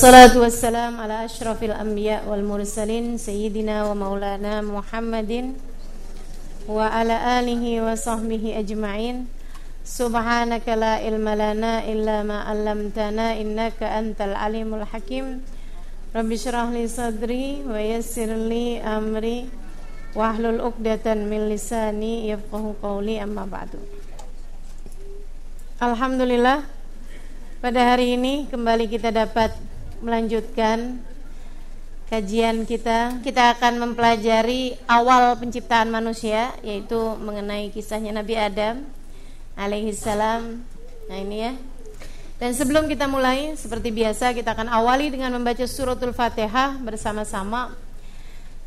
الدين والصلاة والسلام على أشرف الأنبياء والمرسلين سيدنا ومولانا محمد وعلى آله وصحبه أجمعين سبحانك لا علم لنا إلا ما علمتنا إنك أنت العليم الحكيم رب اشرح لي صدري ويسر لي أمري واحلل عقدة من لساني يفقه قولي أما بعد Alhamdulillah pada hari ini kembali kita dapat melanjutkan kajian kita. Kita akan mempelajari awal penciptaan manusia yaitu mengenai kisahnya Nabi Adam alaihi salam. Nah, ini ya. Dan sebelum kita mulai seperti biasa kita akan awali dengan membaca suratul Fatihah bersama-sama.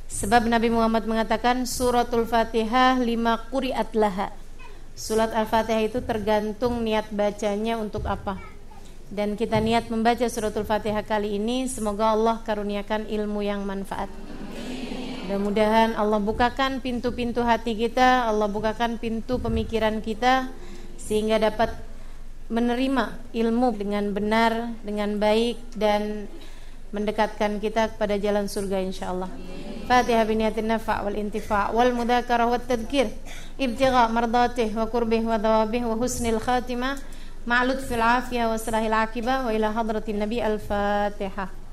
Sebab Nabi Muhammad mengatakan suratul Fatihah lima quri'at laha Surat Al-Fatihah itu tergantung niat bacanya untuk apa. Dan kita niat membaca suratul Fatihah kali ini semoga Allah karuniakan ilmu yang manfaat. Mudah-mudahan Allah bukakan pintu-pintu hati kita, Allah bukakan pintu pemikiran kita sehingga dapat menerima ilmu dengan benar, dengan baik dan mendekatkan kita kepada jalan surga insyaallah. Fatihah biniyatin nafa' wal intifa' wal mudzakarah wat tadhkir ibtigha mardatih wa qurbih wa dawabih wa husnil khatimah ma'lud fil afiyah wa salahil akibah wa ila hadratin nabi al-fatihah.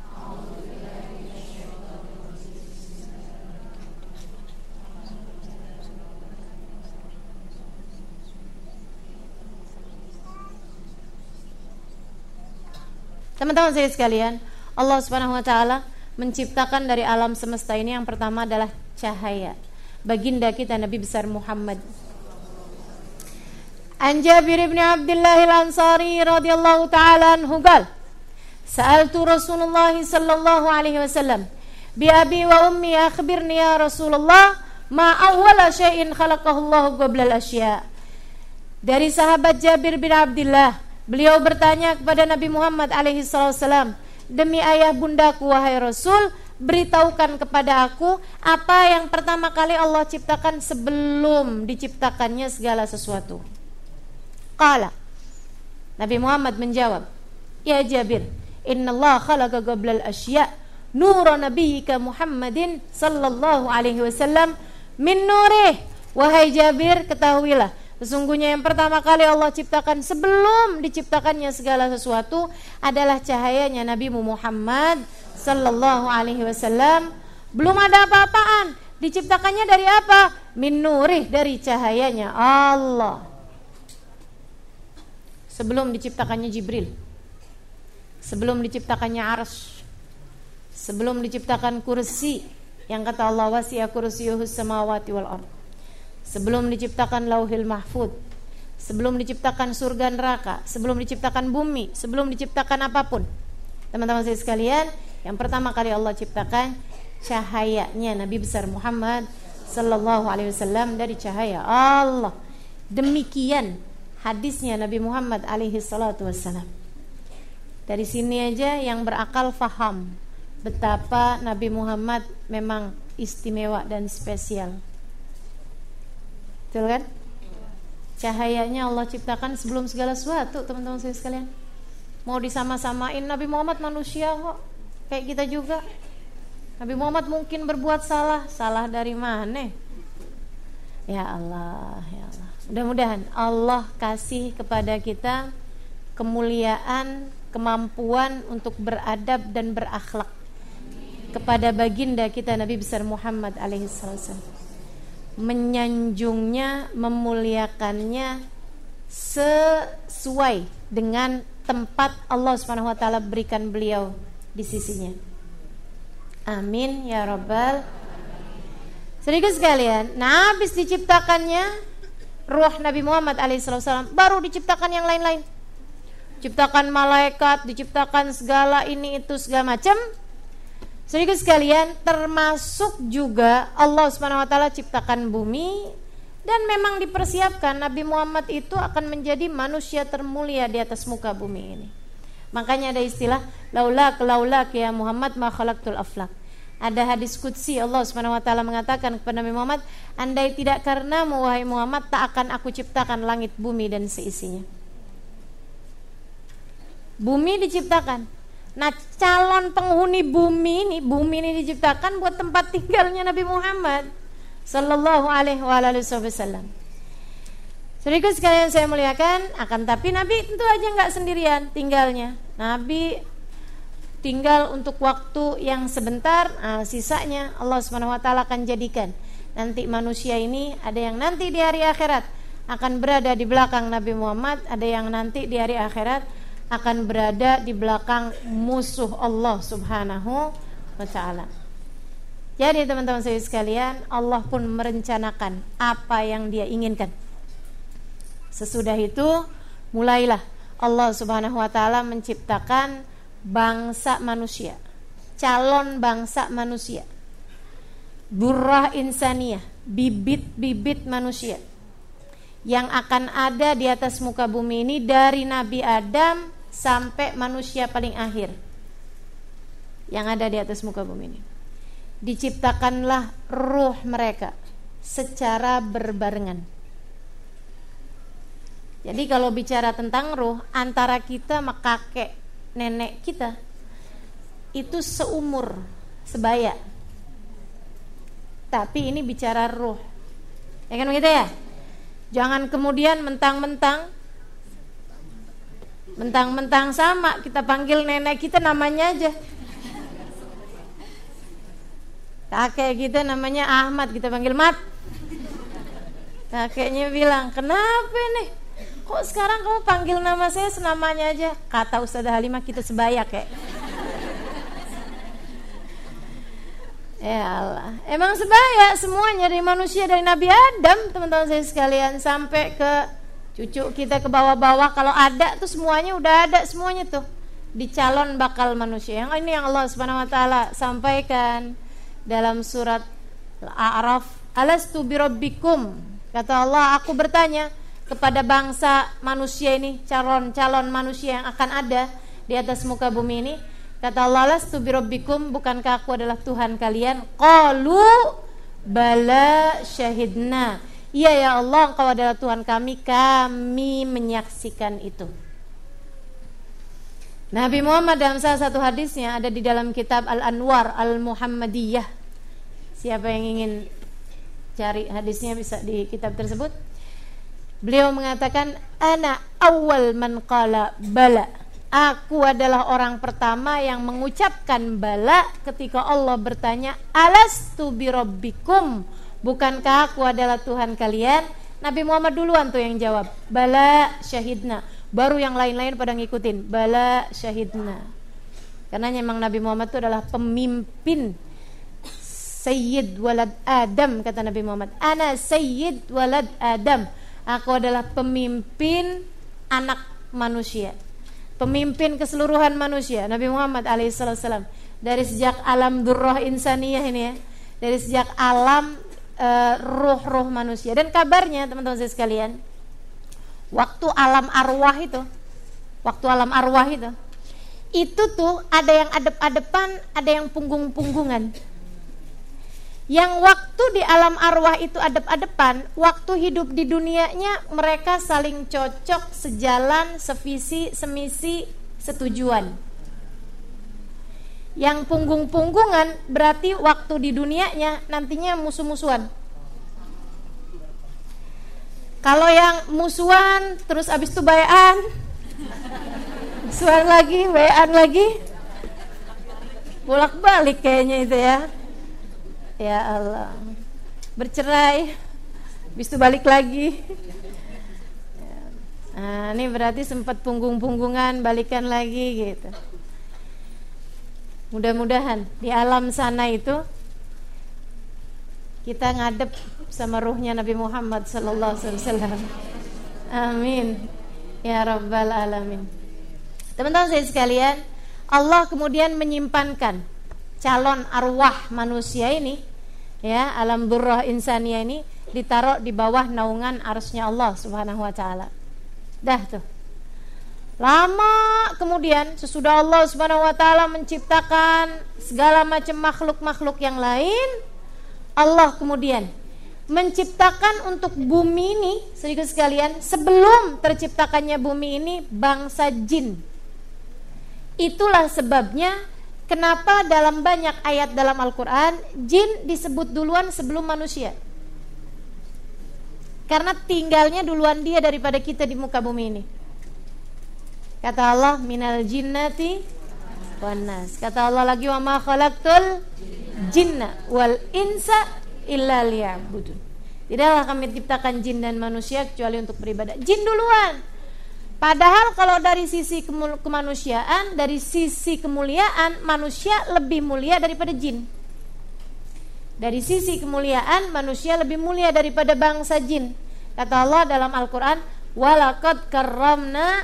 Teman-teman saya sekalian, Allah Subhanahu wa taala menciptakan dari alam semesta ini yang pertama adalah cahaya. Baginda kita Nabi besar Muhammad. An Jabir bin Abdullah Al-Ansari radhiyallahu taala anhu qala Sa'altu Rasulullah sallallahu alaihi wasallam bi abi wa ummi akhbirni ya Rasulullah ma awwala khalaqahu Allah qabla al-asya. Dari sahabat Jabir bin Abdullah, beliau bertanya kepada Nabi Muhammad alaihi salam, Demi ayah bundaku wahai Rasul, beritahukan kepada aku apa yang pertama kali Allah ciptakan sebelum diciptakannya segala sesuatu. Qala Nabi Muhammad menjawab, "Ya Jabir, innallaha khalaqa qabla al-asya' nura nabiyyika Muhammadin sallallahu alaihi wasallam min nurih." Wahai Jabir, ketahuilah Sesungguhnya yang pertama kali Allah ciptakan sebelum diciptakannya segala sesuatu adalah cahayanya Nabi Muhammad sallallahu alaihi wasallam. Belum ada apa-apaan. Diciptakannya dari apa? Min nurih dari cahayanya Allah. Sebelum diciptakannya Jibril. Sebelum diciptakannya Arsy. Sebelum diciptakan kursi. Yang kata Allah wasi'a kursiyuhus samawati wal ardh sebelum diciptakan lauhil mahfud. Sebelum diciptakan surga neraka. Sebelum diciptakan bumi. Sebelum diciptakan apa pun. Teman-teman saya sekalian yang pertama kali Allah ciptakan cahayanya Nabi besar Muhammad sallallahu alaihi wasallam dari cahaya Allah. Demikian hadisnya Nabi Muhammad alaihi salatu wasallam dari sini aja yang berakal faham betapa Nabi Muhammad memang istimewa dan spesial Betul kan? Cahayanya Allah ciptakan sebelum segala sesuatu, teman-teman saya sekalian. Mau disama-samain Nabi Muhammad manusia kok. Kayak kita juga. Nabi Muhammad mungkin berbuat salah, salah dari mana? Ya Allah, ya Allah. Mudah-mudahan Allah kasih kepada kita kemuliaan, kemampuan untuk beradab dan berakhlak kepada baginda kita Nabi besar Muhammad alaihi wasallam menyanjungnya, memuliakannya sesuai dengan tempat Allah Subhanahu wa taala berikan beliau di sisinya. Amin ya rabbal Sedikit sekalian, nah habis diciptakannya ruh Nabi Muhammad alaihissalam baru diciptakan yang lain-lain. Ciptakan malaikat, diciptakan segala ini itu segala macam Sedikit sekalian, termasuk juga Allah Subhanahu wa taala ciptakan bumi dan memang dipersiapkan Nabi Muhammad itu akan menjadi manusia termulia di atas muka bumi ini. Makanya ada istilah laula laula ya Muhammad ma khalaqtul aflak. Ada hadis qudsi Allah Subhanahu wa taala mengatakan kepada Nabi Muhammad, "Andai tidak karena wahai Muhammad tak akan aku ciptakan langit bumi dan seisinya." Bumi diciptakan. Nah, calon penghuni bumi ini, bumi ini diciptakan buat tempat tinggalnya Nabi Muhammad sallallahu alaihi wasallam. Sedikit sekalian saya muliakan, akan tapi Nabi tentu aja nggak sendirian tinggalnya. Nabi tinggal untuk waktu yang sebentar, nah, sisanya Allah Subhanahu wa taala akan jadikan. Nanti manusia ini ada yang nanti di hari akhirat akan berada di belakang Nabi Muhammad, ada yang nanti di hari akhirat akan berada di belakang musuh Allah Subhanahu wa taala. Jadi teman-teman saya sekalian, Allah pun merencanakan apa yang dia inginkan. Sesudah itu mulailah Allah Subhanahu wa taala menciptakan bangsa manusia, calon bangsa manusia. Burrah insaniyah, bibit-bibit manusia yang akan ada di atas muka bumi ini dari Nabi Adam sampai manusia paling akhir yang ada di atas muka bumi ini. Diciptakanlah ruh mereka secara berbarengan jadi kalau bicara tentang ruh antara kita sama kakek nenek kita itu seumur sebaya. Tapi ini bicara ruh. Ya kan begitu ya? Jangan kemudian mentang-mentang mentang-mentang sama kita panggil nenek kita namanya aja. Kakek kita namanya Ahmad kita panggil Mat. Kakeknya bilang, "Kenapa nih?" Kok sekarang kamu panggil nama saya senamanya aja? Kata Ustazah Halimah kita sebaya kayak Ya Allah. Emang sebaya semuanya dari manusia dari Nabi Adam Teman-teman saya sekalian. Sampai ke cucu kita ke bawah-bawah. Kalau ada tuh semuanya udah ada semuanya tuh. Di calon bakal manusia. Yang ini yang Allah subhanahu wa ta'ala sampaikan Dalam surat Al-A'raf. Alastu birabbikum Kata Allah aku bertanya kepada bangsa manusia ini, calon-calon manusia yang akan ada di atas muka bumi ini. Kata Allah, "Lastu birabbikum, bukankah aku adalah Tuhan kalian?" Qalu bala syahidna. Iya ya Allah, Engkau adalah Tuhan kami, kami menyaksikan itu. Nabi Muhammad dalam salah satu hadisnya ada di dalam kitab Al-Anwar Al-Muhammadiyah. Siapa yang ingin cari hadisnya bisa di kitab tersebut. Beliau mengatakan ana awal man qala bala. Aku adalah orang pertama yang mengucapkan bala ketika Allah bertanya, "Alastu birabbikum?" Bukankah aku adalah Tuhan kalian? Nabi Muhammad duluan tuh yang jawab, "Bala syahidna." Baru yang lain-lain pada ngikutin, "Bala syahidna." Karena memang Nabi Muhammad itu adalah pemimpin Sayyid walad Adam kata Nabi Muhammad. Ana Sayyid walad Adam Aku adalah pemimpin anak manusia. Pemimpin keseluruhan manusia. Nabi Muhammad alaihissalam. Dari sejak alam durrah insaniyah ini ya. Dari sejak alam uh, ruh-ruh manusia. Dan kabarnya teman-teman saya sekalian. Waktu alam arwah itu. Waktu alam arwah itu. Itu tuh ada yang adep-adepan, ada yang punggung-punggungan yang waktu di alam arwah itu adep-adepan, waktu hidup di dunianya mereka saling cocok, sejalan, sevisi, semisi, setujuan. Yang punggung-punggungan berarti waktu di dunianya nantinya musuh-musuhan. Kalau yang musuhan terus abis itu bayan, musuhan lagi, bayan lagi, bolak-balik kayaknya itu ya. Ya Allah. Bercerai. Habis itu balik lagi. Nah, ini berarti sempat punggung-punggungan, balikan lagi gitu. Mudah-mudahan di alam sana itu kita ngadep sama ruhnya Nabi Muhammad sallallahu alaihi wasallam. Amin. Ya rabbal alamin. Teman-teman saya sekalian, Allah kemudian menyimpankan calon arwah manusia ini ya alam burrah insania ini ditaruh di bawah naungan arsnya Allah Subhanahu wa taala. Dah tuh. Lama kemudian sesudah Allah Subhanahu wa taala menciptakan segala macam makhluk-makhluk yang lain, Allah kemudian menciptakan untuk bumi ini sedikit sekalian sebelum terciptakannya bumi ini bangsa jin. Itulah sebabnya kenapa dalam banyak ayat dalam Al-Qur'an jin disebut duluan sebelum manusia. Karena tinggalnya duluan dia daripada kita di muka bumi ini. Kata Allah, minal jinnati wanas. Kata Allah lagi wa ma khalaqtul jinna wal insa illa liya'budun. Tidaklah kami ciptakan jin dan manusia kecuali untuk beribadah. Jin duluan. Padahal kalau dari sisi kemanusiaan, dari sisi kemuliaan, manusia lebih mulia daripada jin. Dari sisi kemuliaan manusia lebih mulia daripada bangsa jin. Kata Allah dalam Al-Qur'an, "Walaqad karramna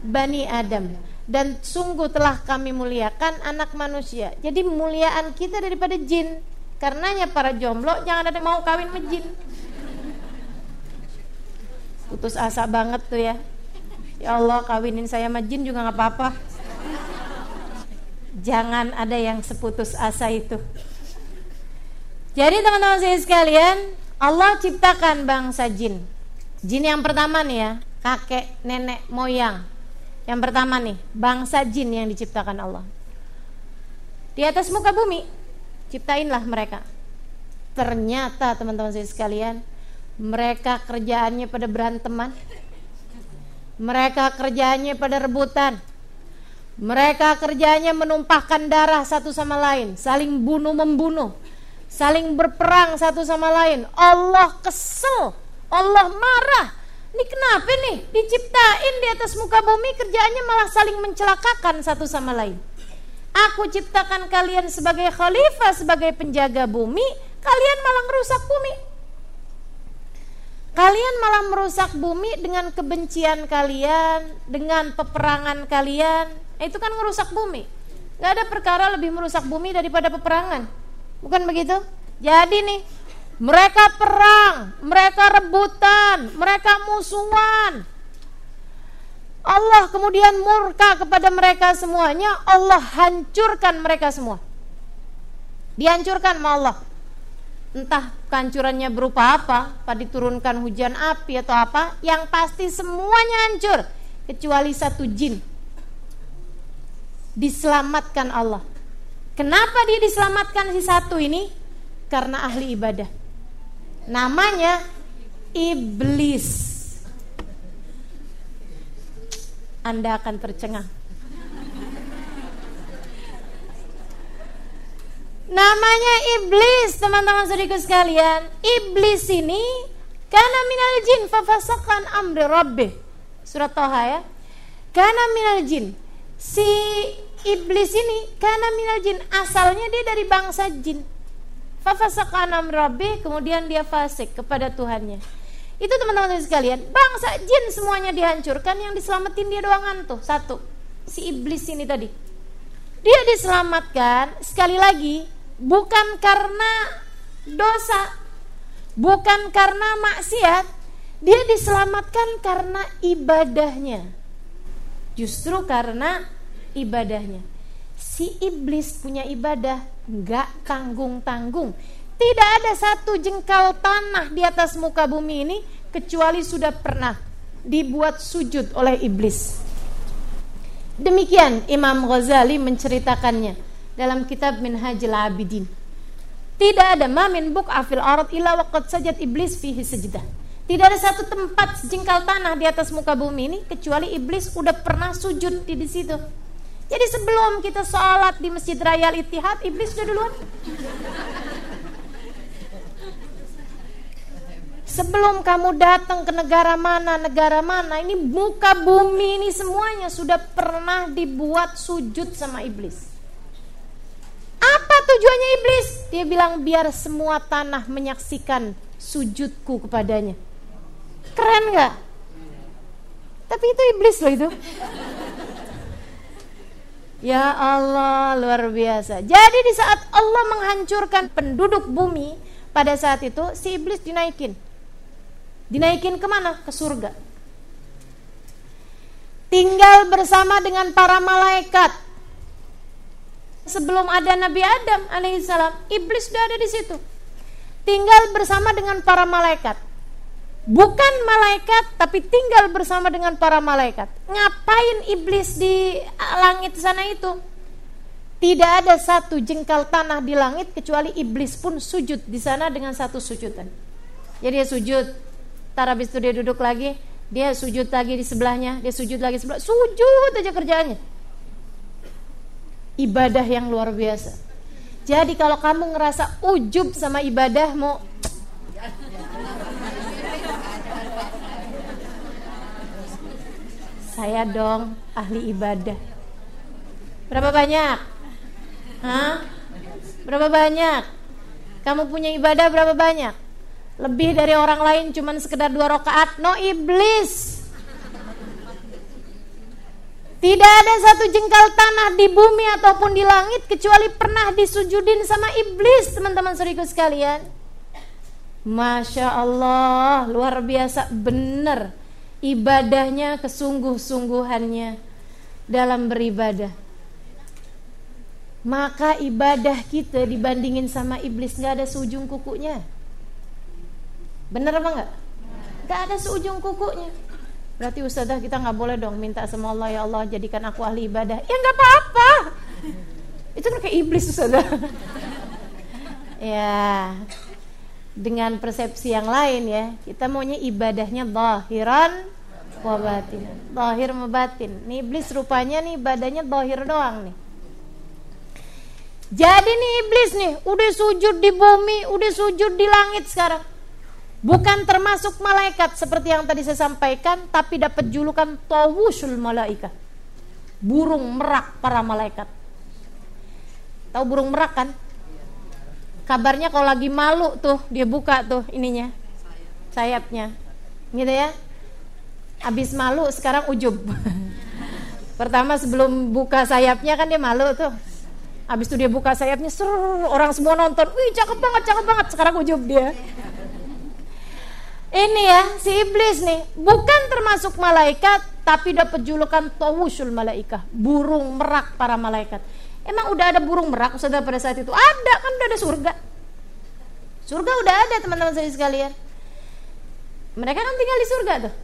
bani Adam." Dan sungguh telah kami muliakan anak manusia. Jadi muliaan kita daripada jin. Karenanya para jomblo jangan ada yang mau kawin sama jin. Putus asa banget tuh ya. Ya Allah kawinin saya sama jin juga nggak apa-apa. Jangan ada yang seputus asa itu. Jadi teman-teman saya sekalian, Allah ciptakan bangsa jin. Jin yang pertama nih ya, kakek, nenek, moyang. Yang pertama nih, bangsa jin yang diciptakan Allah. Di atas muka bumi, ciptainlah mereka. Ternyata teman-teman saya sekalian, mereka kerjaannya pada beranteman. Mereka kerjaannya pada rebutan. Mereka kerjanya menumpahkan darah satu sama lain, saling bunuh membunuh saling berperang satu sama lain. Allah kesel, Allah marah. Ini kenapa nih? Diciptain di atas muka bumi kerjaannya malah saling mencelakakan satu sama lain. Aku ciptakan kalian sebagai khalifah, sebagai penjaga bumi, kalian malah merusak bumi. Kalian malah merusak bumi dengan kebencian kalian, dengan peperangan kalian. Itu kan merusak bumi. Gak ada perkara lebih merusak bumi daripada peperangan. Bukan begitu? Jadi nih, mereka perang, mereka rebutan, mereka musuhan. Allah kemudian murka kepada mereka semuanya, Allah hancurkan mereka semua. Dihancurkan sama Allah. Entah kehancurannya berupa apa, apa diturunkan hujan api atau apa, yang pasti semuanya hancur kecuali satu jin. Diselamatkan Allah. Kenapa dia diselamatkan si satu ini? Karena ahli ibadah. Namanya iblis. Anda akan tercengang. Namanya iblis, teman-teman saudaraku sekalian. Iblis ini karena minal jin fafasakan amri rabbih. Surat Toha ya. Karena minal jin. Si iblis ini karena minal jin asalnya dia dari bangsa jin fafasakanam rabbi kemudian dia fasik kepada Tuhannya itu teman-teman sekalian bangsa jin semuanya dihancurkan yang diselamatin dia doang tuh satu si iblis ini tadi dia diselamatkan sekali lagi bukan karena dosa bukan karena maksiat dia diselamatkan karena ibadahnya justru karena ibadahnya. Si iblis punya ibadah nggak tanggung-tanggung. Tidak ada satu jengkal tanah di atas muka bumi ini kecuali sudah pernah dibuat sujud oleh iblis. Demikian Imam Ghazali menceritakannya dalam kitab Minhajul Abidin. Tidak ada mamin buk afil arat illa waqad sajad iblis fihi sejidah. Tidak ada satu tempat jengkal tanah di atas muka bumi ini kecuali iblis udah pernah sujud di, di situ. Jadi sebelum kita sholat di Masjid Raya Al-Ittihad, iblis sudah duluan. Sebelum kamu datang ke negara mana, negara mana, ini muka bumi ini semuanya sudah pernah dibuat sujud sama iblis. Apa tujuannya iblis? Dia bilang biar semua tanah menyaksikan sujudku kepadanya. Keren gak? Tapi itu iblis loh itu. Ya Allah, luar biasa. Jadi di saat Allah menghancurkan penduduk bumi, pada saat itu si iblis dinaikin. Dinaikin ke mana? Ke surga. Tinggal bersama dengan para malaikat. Sebelum ada Nabi Adam alaihissalam, iblis sudah ada di situ. Tinggal bersama dengan para malaikat. bukan malaikat tapi tinggal bersama dengan para malaikat. Ngapain iblis di langit sana itu? Tidak ada satu jengkal tanah di langit kecuali iblis pun sujud di sana dengan satu sujudan. Jadi dia sujud, tar habis itu dia duduk lagi, dia sujud lagi di sebelahnya, dia sujud lagi sebelah, sujud aja kerjaannya. Ibadah yang luar biasa. Jadi kalau kamu ngerasa ujub sama ibadahmu, saya dong ahli ibadah. Berapa banyak? Hah? Berapa banyak? Kamu punya ibadah berapa banyak? Lebih dari orang lain cuman sekedar dua rakaat? No iblis. Tidak ada satu jengkal tanah di bumi ataupun di langit kecuali pernah disujudin sama iblis, teman-teman seriku sekalian. Masya Allah, luar biasa benar ibadahnya, kesungguh-sungguhannya dalam beribadah maka ibadah kita dibandingin sama iblis nggak ada seujung kukunya. Bener apa nggak? Nggak ada seujung kukunya. Berarti ustazah kita nggak boleh dong minta sama Allah ya Allah jadikan aku ahli ibadah. Ya nggak apa-apa. Itu kan kayak iblis ustazah. ya. Dengan persepsi yang lain ya, kita maunya ibadahnya zahiran wa batin. Zahir. Nih iblis rupanya nih ibadahnya zahir doang nih. Jadi nih iblis nih, udah sujud di bumi, udah sujud di langit sekarang. Bukan termasuk malaikat seperti yang tadi saya sampaikan, tapi dapat julukan tawusul malaika. Burung merak para malaikat. Tahu burung merak kan? Kabarnya kalau lagi malu tuh dia buka tuh ininya. Sayapnya. Gitu ya. Habis malu sekarang ujub. Pertama sebelum buka sayapnya kan dia malu tuh Habis itu dia buka sayapnya, ser orang semua nonton. Wih, cakep banget, cakep banget. Sekarang ujub dia. Ini ya, si iblis nih, bukan termasuk malaikat, tapi dapat julukan tawusul malaikah, burung merak para malaikat. Emang udah ada burung merak sudah pada saat itu? Ada, kan udah ada surga. Surga udah ada teman-teman saya sekalian. Mereka kan tinggal di surga tuh.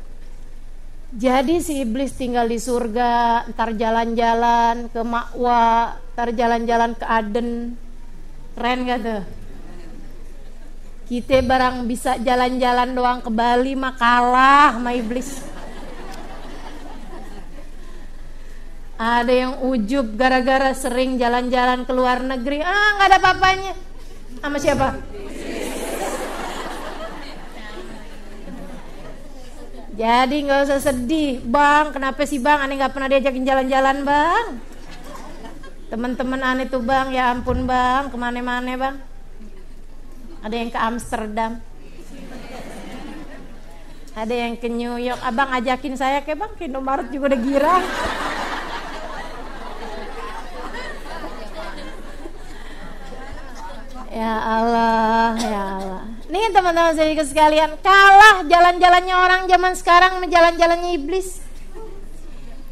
Jadi si iblis tinggal di surga, ntar jalan-jalan ke Makwa, ntar jalan-jalan ke Aden. Keren gak tuh? Kita barang bisa jalan-jalan doang ke Bali mah kalah sama iblis. Ada yang ujub gara-gara sering jalan-jalan ke luar negeri. Ah, nggak ada papanya. Sama siapa? Jadi nggak usah sedih, bang. Kenapa sih bang? Aneh nggak pernah diajakin jalan-jalan, bang. Teman-teman aneh tuh bang, ya ampun bang, ke mana-mana bang. Ada yang ke Amsterdam, ada yang ke New York. Abang ajakin saya ke bang, ke Indomaret juga udah girang. Ya Allah, ya Allah. Nih teman-teman saya sekalian, kalah jalan-jalannya orang zaman sekarang sama jalan-jalannya iblis.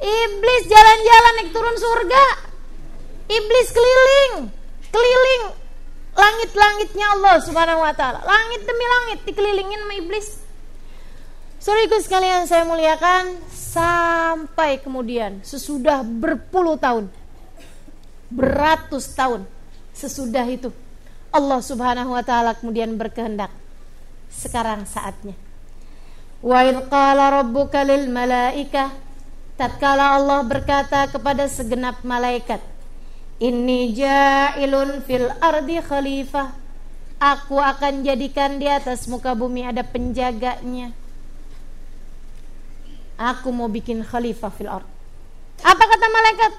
Iblis jalan-jalan naik turun surga. Iblis keliling, keliling langit-langitnya Allah Subhanahu wa taala. Langit demi langit dikelilingin sama iblis. Saudaraku sekalian saya muliakan sampai kemudian sesudah berpuluh tahun, beratus tahun sesudah itu Allah Subhanahu wa taala kemudian berkehendak sekarang saatnya. Wa qala rabbuka lil malaikah tatkala Allah berkata kepada segenap malaikat Inni ja'ilun fil ardi khalifah Aku akan jadikan di atas muka bumi ada penjaganya Aku mau bikin khalifah fil ard Apa kata malaikat?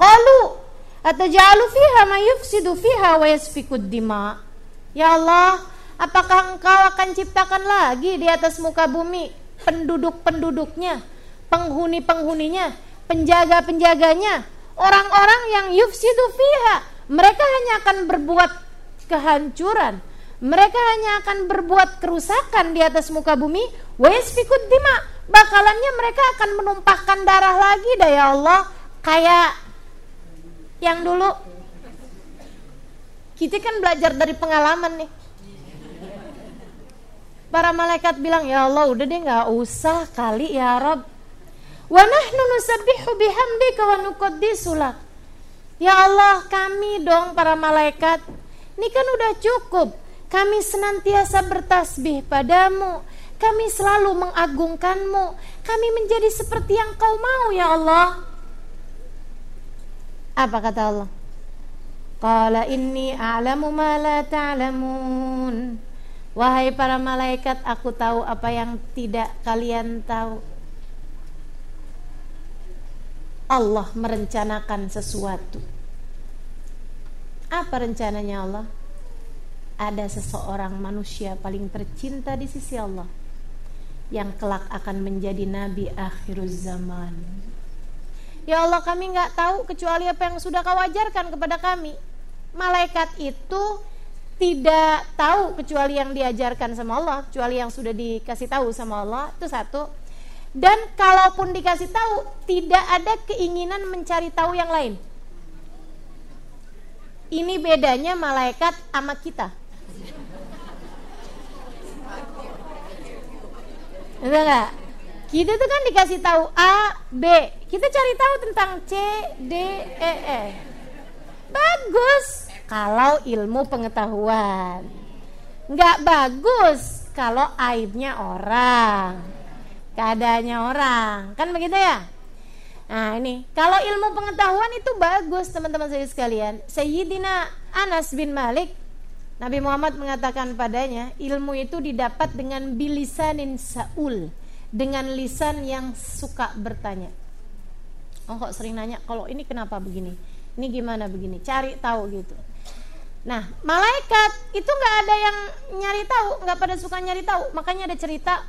Qalu Atajalu fiha ma yufsidu fiha wa yasfikud dima. Ya Allah, apakah engkau akan ciptakan lagi di atas muka bumi penduduk-penduduknya, penghuni-penghuninya, penjaga-penjaganya, orang-orang yang yufsidu fiha. Mereka hanya akan berbuat kehancuran. Mereka hanya akan berbuat kerusakan di atas muka bumi. Wa yasfikud dima. Bakalannya mereka akan menumpahkan darah lagi dah ya Allah. Kayak yang dulu kita kan belajar dari pengalaman nih Para malaikat bilang, "Ya Allah, udah deh nggak usah kali ya Rob. Wa nahnu nusabbihu bihamdika wa nuqaddisu Ya Allah, kami dong para malaikat. Ini kan udah cukup. Kami senantiasa bertasbih padamu. Kami selalu mengagungkanmu. Kami menjadi seperti yang kau mau ya Allah. Apa kata Allah? Qala inni a'lamu ma la ta'lamun. Wahai para malaikat, aku tahu apa yang tidak kalian tahu. Allah merencanakan sesuatu. Apa rencananya Allah? Ada seseorang manusia paling tercinta di sisi Allah yang kelak akan menjadi nabi akhir zaman. Ya Allah kami nggak tahu kecuali apa yang sudah kau ajarkan kepada kami. Malaikat itu tidak tahu kecuali yang diajarkan sama Allah, kecuali yang sudah dikasih tahu sama Allah. Itu satu. Dan kalaupun dikasih tahu, tidak ada keinginan mencari tahu yang lain. Ini bedanya malaikat sama kita. Betul? Kita tuh kan dikasih tahu A, B. Kita cari tahu tentang C, D, E, E. Bagus kalau ilmu pengetahuan. Nggak bagus kalau aibnya orang keadaannya orang. Kan begitu ya? Nah ini. Kalau ilmu pengetahuan itu bagus teman-teman saya sekalian. Sayyidina Anas bin Malik Nabi Muhammad mengatakan padanya ilmu itu didapat dengan bilisanin saul. Dengan lisan yang suka bertanya. Oh kok sering nanya kalau ini kenapa begini? Ini gimana begini? Cari tahu gitu. Nah, malaikat itu nggak ada yang nyari tahu, nggak pada suka nyari tahu. Makanya ada cerita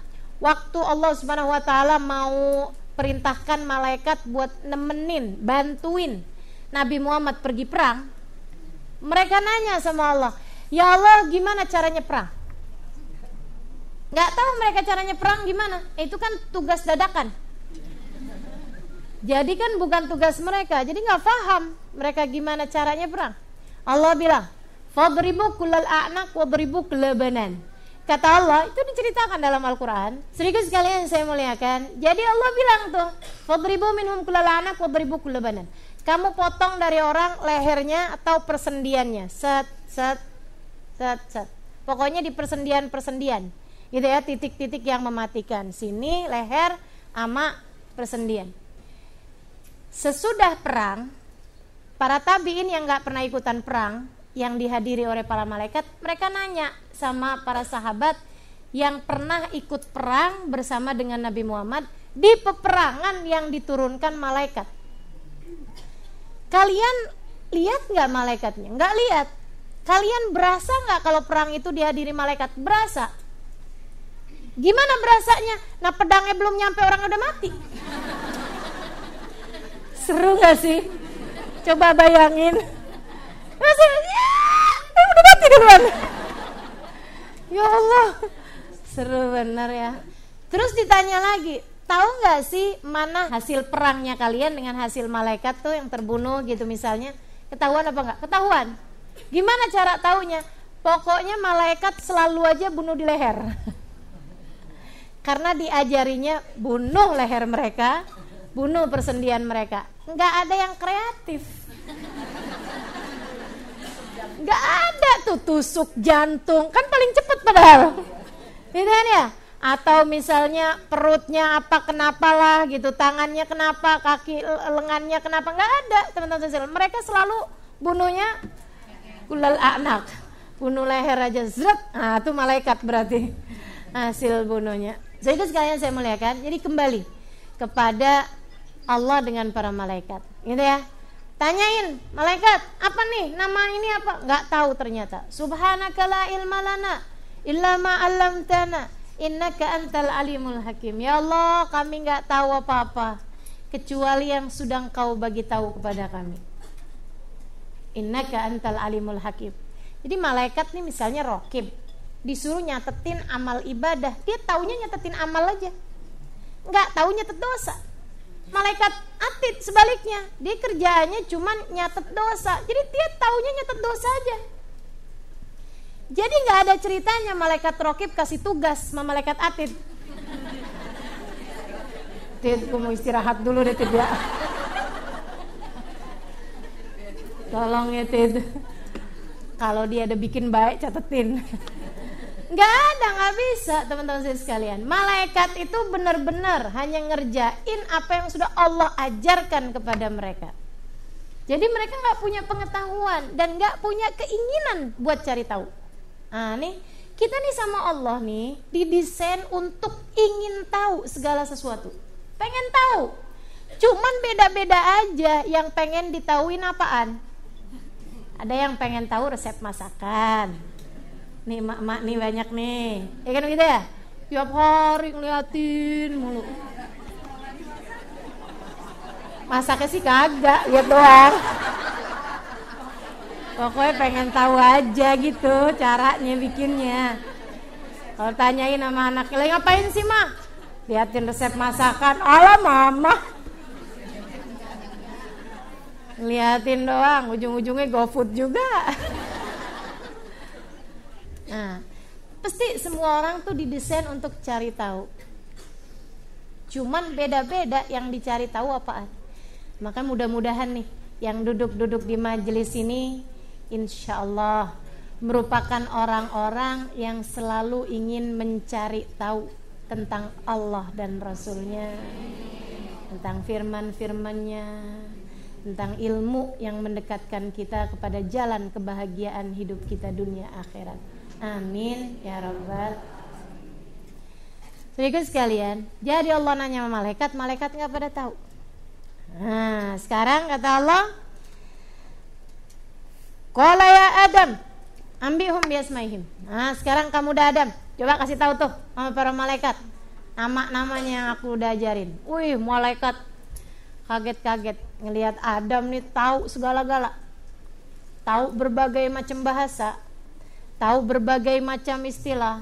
waktu Allah Subhanahu wa taala mau perintahkan malaikat buat nemenin, bantuin Nabi Muhammad pergi perang, mereka nanya sama Allah, "Ya Allah, gimana caranya perang?" Gak tahu mereka caranya perang gimana. Itu kan tugas dadakan. Jadi kan bukan tugas mereka. Jadi nggak paham mereka gimana caranya perang. Allah bilang, "Fadribu kullal a'naq wadribu kelabanan." Kata Allah itu diceritakan dalam Al-Quran. Sedikit sekalian saya muliakan. Jadi Allah bilang tuh, "Fadribu minhum kullalanak wadribu kullabanan." Kamu potong dari orang lehernya atau persendiannya. Set set set set. Pokoknya di persendian-persendian. Gitu ya, titik-titik yang mematikan. Sini leher ama persendian. Sesudah perang, para tabiin yang nggak pernah ikutan perang, yang dihadiri oleh para malaikat, mereka nanya sama para sahabat yang pernah ikut perang bersama dengan Nabi Muhammad di peperangan yang diturunkan malaikat. Kalian lihat nggak malaikatnya? Nggak lihat. Kalian berasa nggak kalau perang itu dihadiri malaikat? Berasa. Gimana berasanya? Nah pedangnya belum nyampe orang udah mati. Seru gak sih? Coba bayangin rasanya ya, udah mati duluan ya Allah. Seru bener ya. Terus ditanya lagi tahu nggak sih mana hasil perangnya kalian dengan hasil malaikat tuh yang terbunuh gitu misalnya? Ketahuan apa enggak ketahuan. Gimana cara taunya? Pokoknya malaikat selalu aja bunuh di leher. Karena diajarinya bunuh leher mereka bunuh persendian mereka. Nggak ada yang kreatif nggak ada tuh tusuk jantung. Kan paling cepet padahal. Gitu kan ya? Atau misalnya perutnya apa kenapa lah gitu. Tangannya kenapa kaki lengannya kenapa. Nggak ada teman-teman sosial. Mereka selalu bunuhnya kulal anak. Bunuh leher aja zret nah itu malaikat berarti hasil bunuhnya. Jadi itu sekalian saya muliakan. Jadi kembali kepada Allah dengan para malaikat. Gitu ya Tanyain malaikat, apa nih nama ini apa? Gak tahu ternyata. Subhanaka la ilma lana illa ma 'allamtana innaka antal alimul hakim. Ya Allah, kami gak tahu apa-apa kecuali yang sudah Engkau bagi tahu kepada kami. Innaka antal alimul hakim. Jadi malaikat nih misalnya rokib disuruh nyatetin amal ibadah, dia taunya nyatetin amal aja. Nggak tahu nyatet dosa malaikat atid sebaliknya dia kerjaannya cuma nyatet dosa jadi dia taunya nyatet dosa aja Jadi nggak ada ceritanya malaikat rokib kasih tugas sama malaikat atid. Tid, aku mau istirahat dulu deh Tid ya. Tolong ya Tid. Kalau dia ada bikin baik catetin. Nggak ada, nggak bisa teman-teman saya sekalian. Malaikat itu benar-benar hanya ngerjain apa yang sudah Allah ajarkan kepada mereka. Jadi mereka nggak punya pengetahuan dan nggak punya keinginan buat cari tahu. Nah nih kita nih sama Allah nih didesain untuk ingin tahu segala sesuatu. Pengen tahu. Cuman beda-beda aja yang pengen ditahuin apaan. Ada yang pengen tahu resep masakan nih mak-mak nih banyak nih. Ya kan gitu ya? Tiap hari ngeliatin mulu. Masaknya sih kagak lihat doang. Pokoknya pengen tahu aja gitu caranya bikinnya. Kalau tanyain sama anaknya lagi ngapain sih mak? Liatin resep masakan. Ala mama. Liatin doang ujung-ujungnya GoFood juga Nah, pasti semua orang tuh didesain untuk cari tahu. Cuman beda-beda yang dicari tahu apaan. Maka mudah-mudahan nih yang duduk-duduk di majelis ini insya Allah merupakan orang-orang yang selalu ingin mencari tahu tentang Allah dan Rasulnya tentang firman-firmannya tentang ilmu yang mendekatkan kita kepada jalan kebahagiaan hidup kita dunia akhirat Amin ya rabbal Saudara sekalian, jadi Allah nanya sama malaikat, malaikat nggak pada tahu. Nah, sekarang kata Allah, Qala ya Adam, ambihum biasmaihim. Nah, sekarang kamu udah Adam, coba kasih tahu tuh sama para malaikat. Nama-namanya yang aku udah ajarin. Wih, malaikat kaget-kaget ngelihat Adam nih tahu segala-gala. Tahu berbagai macam bahasa, tahu berbagai macam istilah,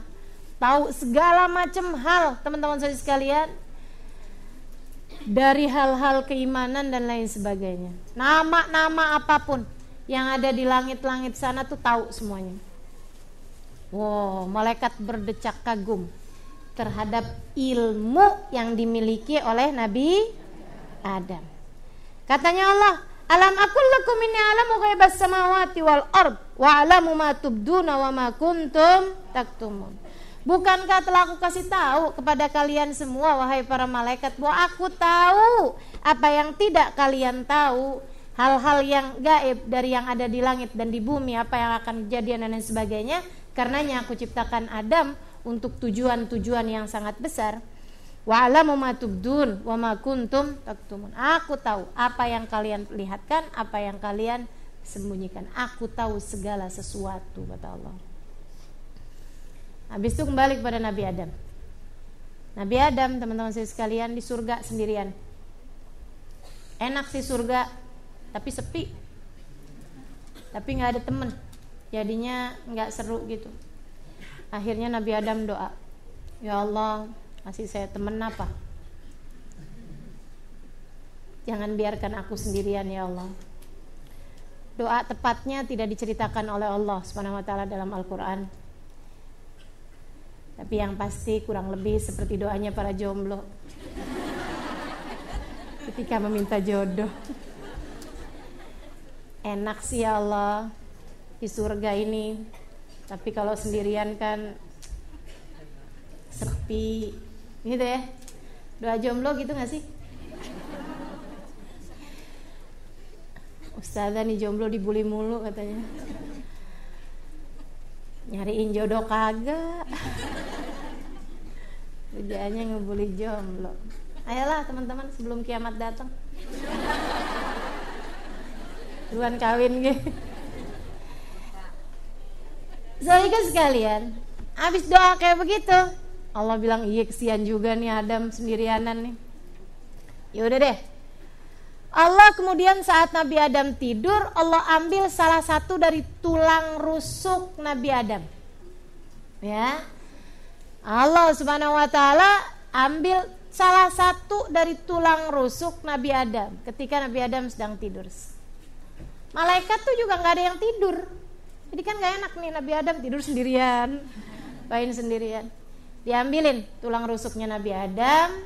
tahu segala macam hal, teman-teman saya sekalian, dari hal-hal keimanan dan lain sebagainya. Nama-nama apa pun yang ada di langit-langit sana tuh tahu semuanya. Wow, malaikat berdecak kagum terhadap ilmu yang dimiliki oleh Nabi Adam. Katanya Allah, Alam akul lakum inni alamu ghaibas samawati wal ard wa alamu ma tubduna wa ma kuntum taktumun. Bukankah telah aku kasih tahu kepada kalian semua wahai para malaikat bahwa aku tahu apa yang tidak kalian tahu? Hal-hal yang gaib dari yang ada di langit dan di bumi apa yang akan kejadian dan lain sebagainya? Karenanya aku ciptakan Adam untuk tujuan-tujuan yang sangat besar Wa ma tubdun wa ma kuntum taktumun. Aku tahu apa yang kalian lihatkan, apa yang kalian sembunyikan. Aku tahu segala sesuatu kata Allah. Habis itu kembali kepada Nabi Adam. Nabi Adam, teman-teman saya sekalian di surga sendirian. Enak sih surga, tapi sepi. Tapi nggak ada temen. Jadinya nggak seru gitu. Akhirnya Nabi Adam doa, Ya Allah, Masih saya temen apa? Jangan biarkan aku sendirian ya Allah. Doa tepatnya tidak diceritakan oleh Allah Subhanahu wa taala dalam Al-Qur'an. Tapi yang pasti kurang lebih seperti doanya para jomblo. Ketika meminta jodoh. Enak sih ya Allah di surga ini. Tapi kalau sendirian kan sepi gitu ya doa jomblo gitu gak sih? Ustazah nih jomblo dibully mulu katanya. Nyariin jodoh kagak. Kerjaannya ngebully jomblo. Ayolah teman-teman sebelum kiamat datang. Duluan kawin gitu Soalnya sekalian, habis doa kayak begitu, Allah bilang iya kesian juga nih Adam sendirianan nih. Ya udah deh. Allah kemudian saat Nabi Adam tidur, Allah ambil salah satu dari tulang rusuk Nabi Adam. Ya. Allah Subhanahu wa taala ambil salah satu dari tulang rusuk Nabi Adam ketika Nabi Adam sedang tidur. Malaikat tuh juga nggak ada yang tidur. Jadi kan gak enak nih Nabi Adam tidur sendirian, main sendirian. Diambilin tulang rusuknya Nabi Adam,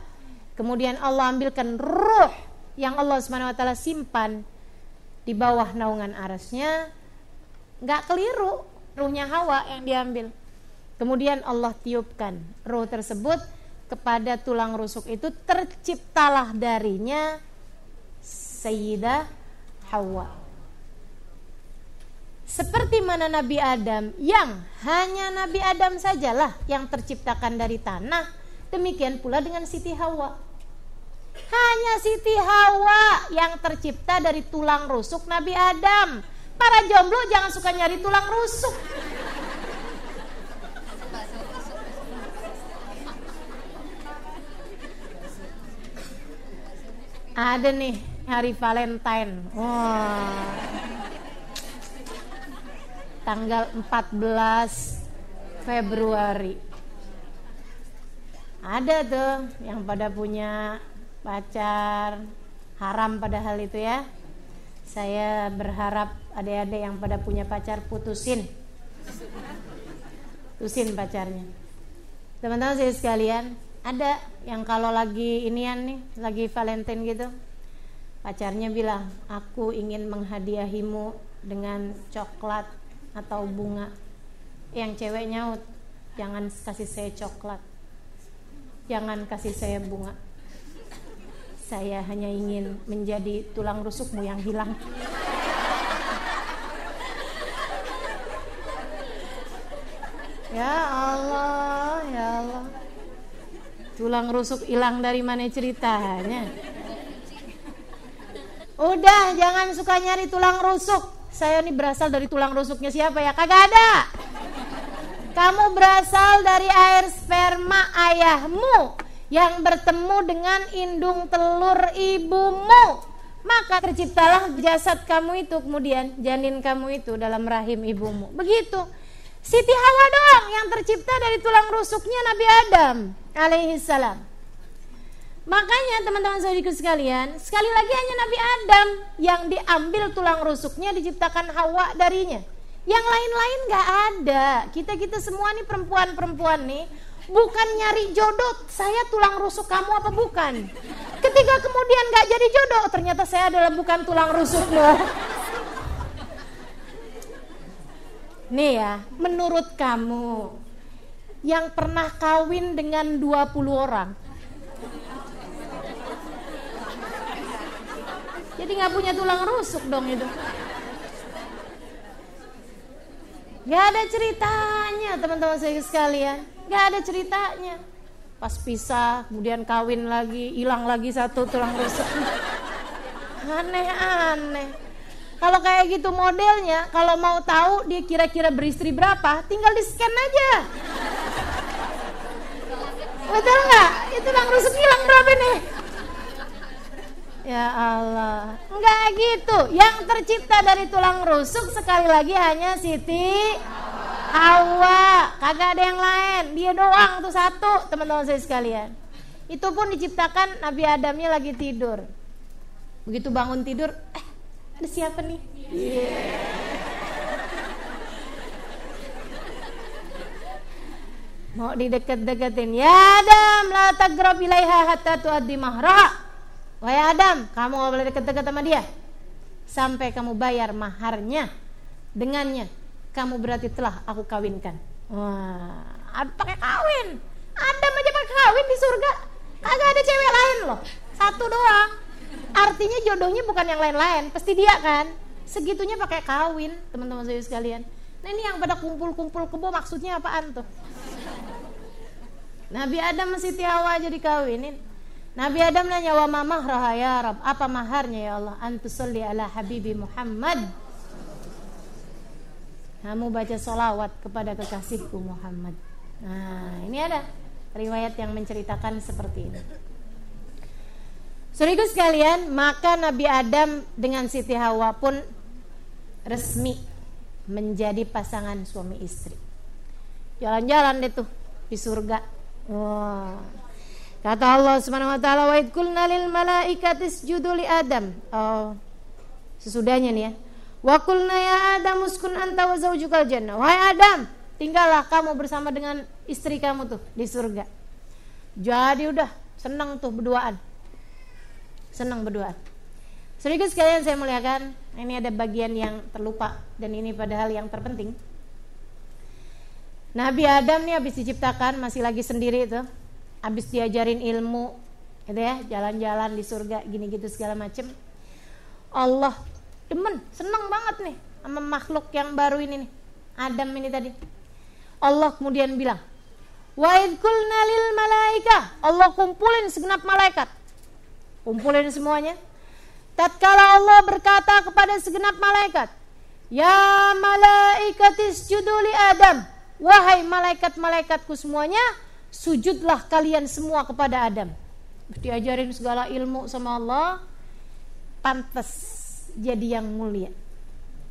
kemudian Allah ambilkan ruh yang Allah Subhanahu simpan di bawah naungan arasnya. Nggak keliru, ruhnya Hawa yang diambil. Kemudian Allah tiupkan ruh tersebut kepada tulang rusuk itu terciptalah darinya Sayyidah Hawa. Seperti mana Nabi Adam yang hanya Nabi Adam sajalah yang terciptakan dari tanah, demikian pula dengan Siti Hawa. Hanya Siti Hawa yang tercipta dari tulang rusuk Nabi Adam. Para jomblo jangan suka nyari tulang rusuk. Ada nih hari Valentine. Wah tanggal 14 Februari. Ada tuh yang pada punya pacar haram pada hal itu ya. Saya berharap adik-adik yang pada punya pacar putusin. Putusin pacarnya. Teman-teman saya sekalian, ada yang kalau lagi inian nih, lagi Valentine gitu. Pacarnya bilang, "Aku ingin menghadiahimu dengan coklat atau bunga yang cewek nyaut. Jangan kasih saya coklat. Jangan kasih saya bunga. Saya hanya ingin menjadi tulang rusukmu yang hilang. Ya Allah ya Allah. Tulang rusuk hilang dari mana ceritanya? Udah jangan suka nyari tulang rusuk saya ini berasal dari tulang rusuknya siapa ya? Kagak ada. Kamu berasal dari air sperma ayahmu yang bertemu dengan indung telur ibumu. Maka terciptalah jasad kamu itu kemudian janin kamu itu dalam rahim ibumu. Begitu. Siti Hawa doang yang tercipta dari tulang rusuknya Nabi Adam alaihi salam. Makanya teman-teman saudariku sekalian, sekali lagi hanya Nabi Adam yang diambil tulang rusuknya diciptakan Hawa darinya. Yang lain-lain gak ada. Kita-kita semua nih perempuan-perempuan nih bukan nyari jodoh, saya tulang rusuk kamu apa bukan? Ketika kemudian gak jadi jodoh, ternyata saya adalah bukan tulang rusukmu. Nih ya, menurut kamu yang pernah kawin dengan 20 orang, Jadi nggak punya tulang rusuk dong itu. Gak ada ceritanya teman-teman saya sekalian. Gak ada ceritanya. Pas pisah, kemudian kawin lagi, hilang lagi satu tulang rusuk. Aneh-aneh. Kalau kayak gitu modelnya, kalau mau tahu dia kira-kira beristri berapa, tinggal di scan aja. Betul nggak? Itu tulang rusuk hilang berapa nih? Ya Allah, enggak gitu. Yang tercipta dari tulang rusuk sekali lagi hanya Siti Hawa. Kagak ada yang lain. Dia doang tuh satu, teman-teman saya sekalian. Itu pun diciptakan Nabi Adamnya lagi tidur. Begitu bangun tidur, eh ada siapa nih? Yeah. Mau dideket-deketin. Ya Adam, la tagrab ilaiha hatta tuaddi mahra. Wahai Adam, kamu gak boleh deket-deket sama dia sampai kamu bayar maharnya dengannya. Kamu berarti telah aku kawinkan. Wah, pakai kawin. Adam aja pakai kawin di surga. Kagak ada cewek lain loh. Satu doang. Artinya jodohnya bukan yang lain-lain, pasti dia kan. Segitunya pakai kawin, teman-teman saya sekalian. Nah ini yang pada kumpul-kumpul kebo maksudnya apaan tuh? Nabi Adam masih Hawa jadi kawinin. Nabi Adam nanya wa mamah ya Rab, apa maharnya ya Allah? Antusalli ala habibi Muhammad. Kamu baca solawat kepada kekasihku Muhammad. Nah, ini ada riwayat yang menceritakan seperti ini. Saudaraku sekalian, maka Nabi Adam dengan Siti Hawa pun resmi menjadi pasangan suami istri. Jalan-jalan deh tuh di surga. Wow. Kata Allah Subhanahu wa taala wa idkulna lil malaikati isjudu li Adam. Oh. Sesudahnya nih ya. Wa qulna ya Adam uskun anta wa zaujukal jannah. Wahai Adam, tinggallah kamu bersama dengan istri kamu tuh di surga. Jadi udah senang tuh berduaan. Senang berduaan. Sedikit sekalian saya muliakan, ini ada bagian yang terlupa dan ini padahal yang terpenting. Nabi Adam nih habis diciptakan masih lagi sendiri itu. Habis diajarin ilmu gitu ya, jalan-jalan di surga gini gitu segala macem. Allah demen seneng banget nih sama makhluk yang baru ini nih Adam ini tadi. Allah kemudian bilang wa idkulna lil malaika Allah kumpulin segenap malaikat. Kumpulin semuanya. Tatkala Allah berkata kepada segenap malaikat ya malaikatis juduli Adam wahai malaikat-malaikatku semuanya sujudlah kalian semua kepada Adam. Diajarin segala ilmu sama Allah pantas jadi yang mulia.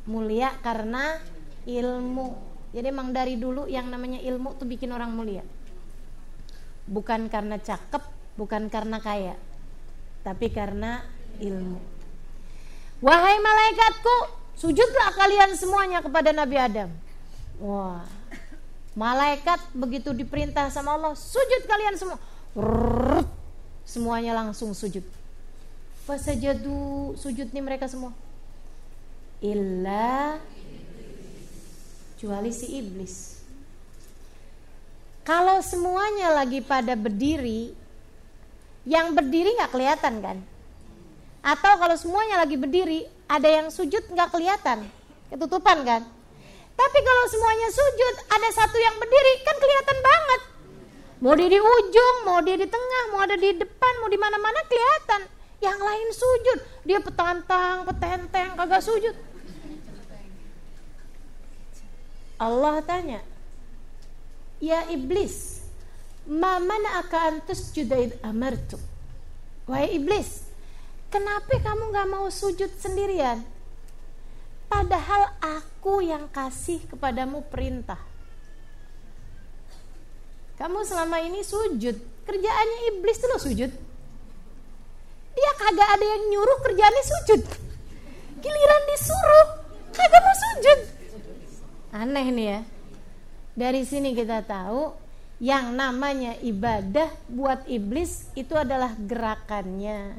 Mulia karena ilmu. Jadi emang dari dulu yang namanya ilmu tuh bikin orang mulia. Bukan karena cakep bukan karena kaya tapi karena ilmu. Wahai malaikatku sujudlah kalian semuanya kepada Nabi Adam. Wah malaikat begitu diperintah sama Allah sujud kalian semua semuanya langsung sujud Fasajadu sujud nih mereka semua. Illa kecuali si iblis. Kalau semuanya lagi pada berdiri, yang berdiri nggak kelihatan kan? Atau kalau semuanya lagi berdiri, ada yang sujud nggak kelihatan, ketutupan kan? Tapi kalau semuanya sujud, ada satu yang berdiri kan kelihatan banget. Mau di ujung, mau dia di tengah, mau ada di depan, mau di mana-mana kelihatan. Yang lain sujud, dia petantang, petenteng, kagak sujud. Allah tanya, Ya iblis, ma mana akan tusjudaid amartu? Wahai iblis, kenapa kamu gak mau sujud sendirian? Padahal aku yang kasih kepadamu perintah. Kamu selama ini sujud, kerjaannya iblis tuh lo sujud. Dia kagak ada yang nyuruh kerjaannya sujud. Giliran disuruh kagak mau sujud. Aneh nih ya. Dari sini kita tahu yang namanya ibadah buat iblis itu adalah gerakannya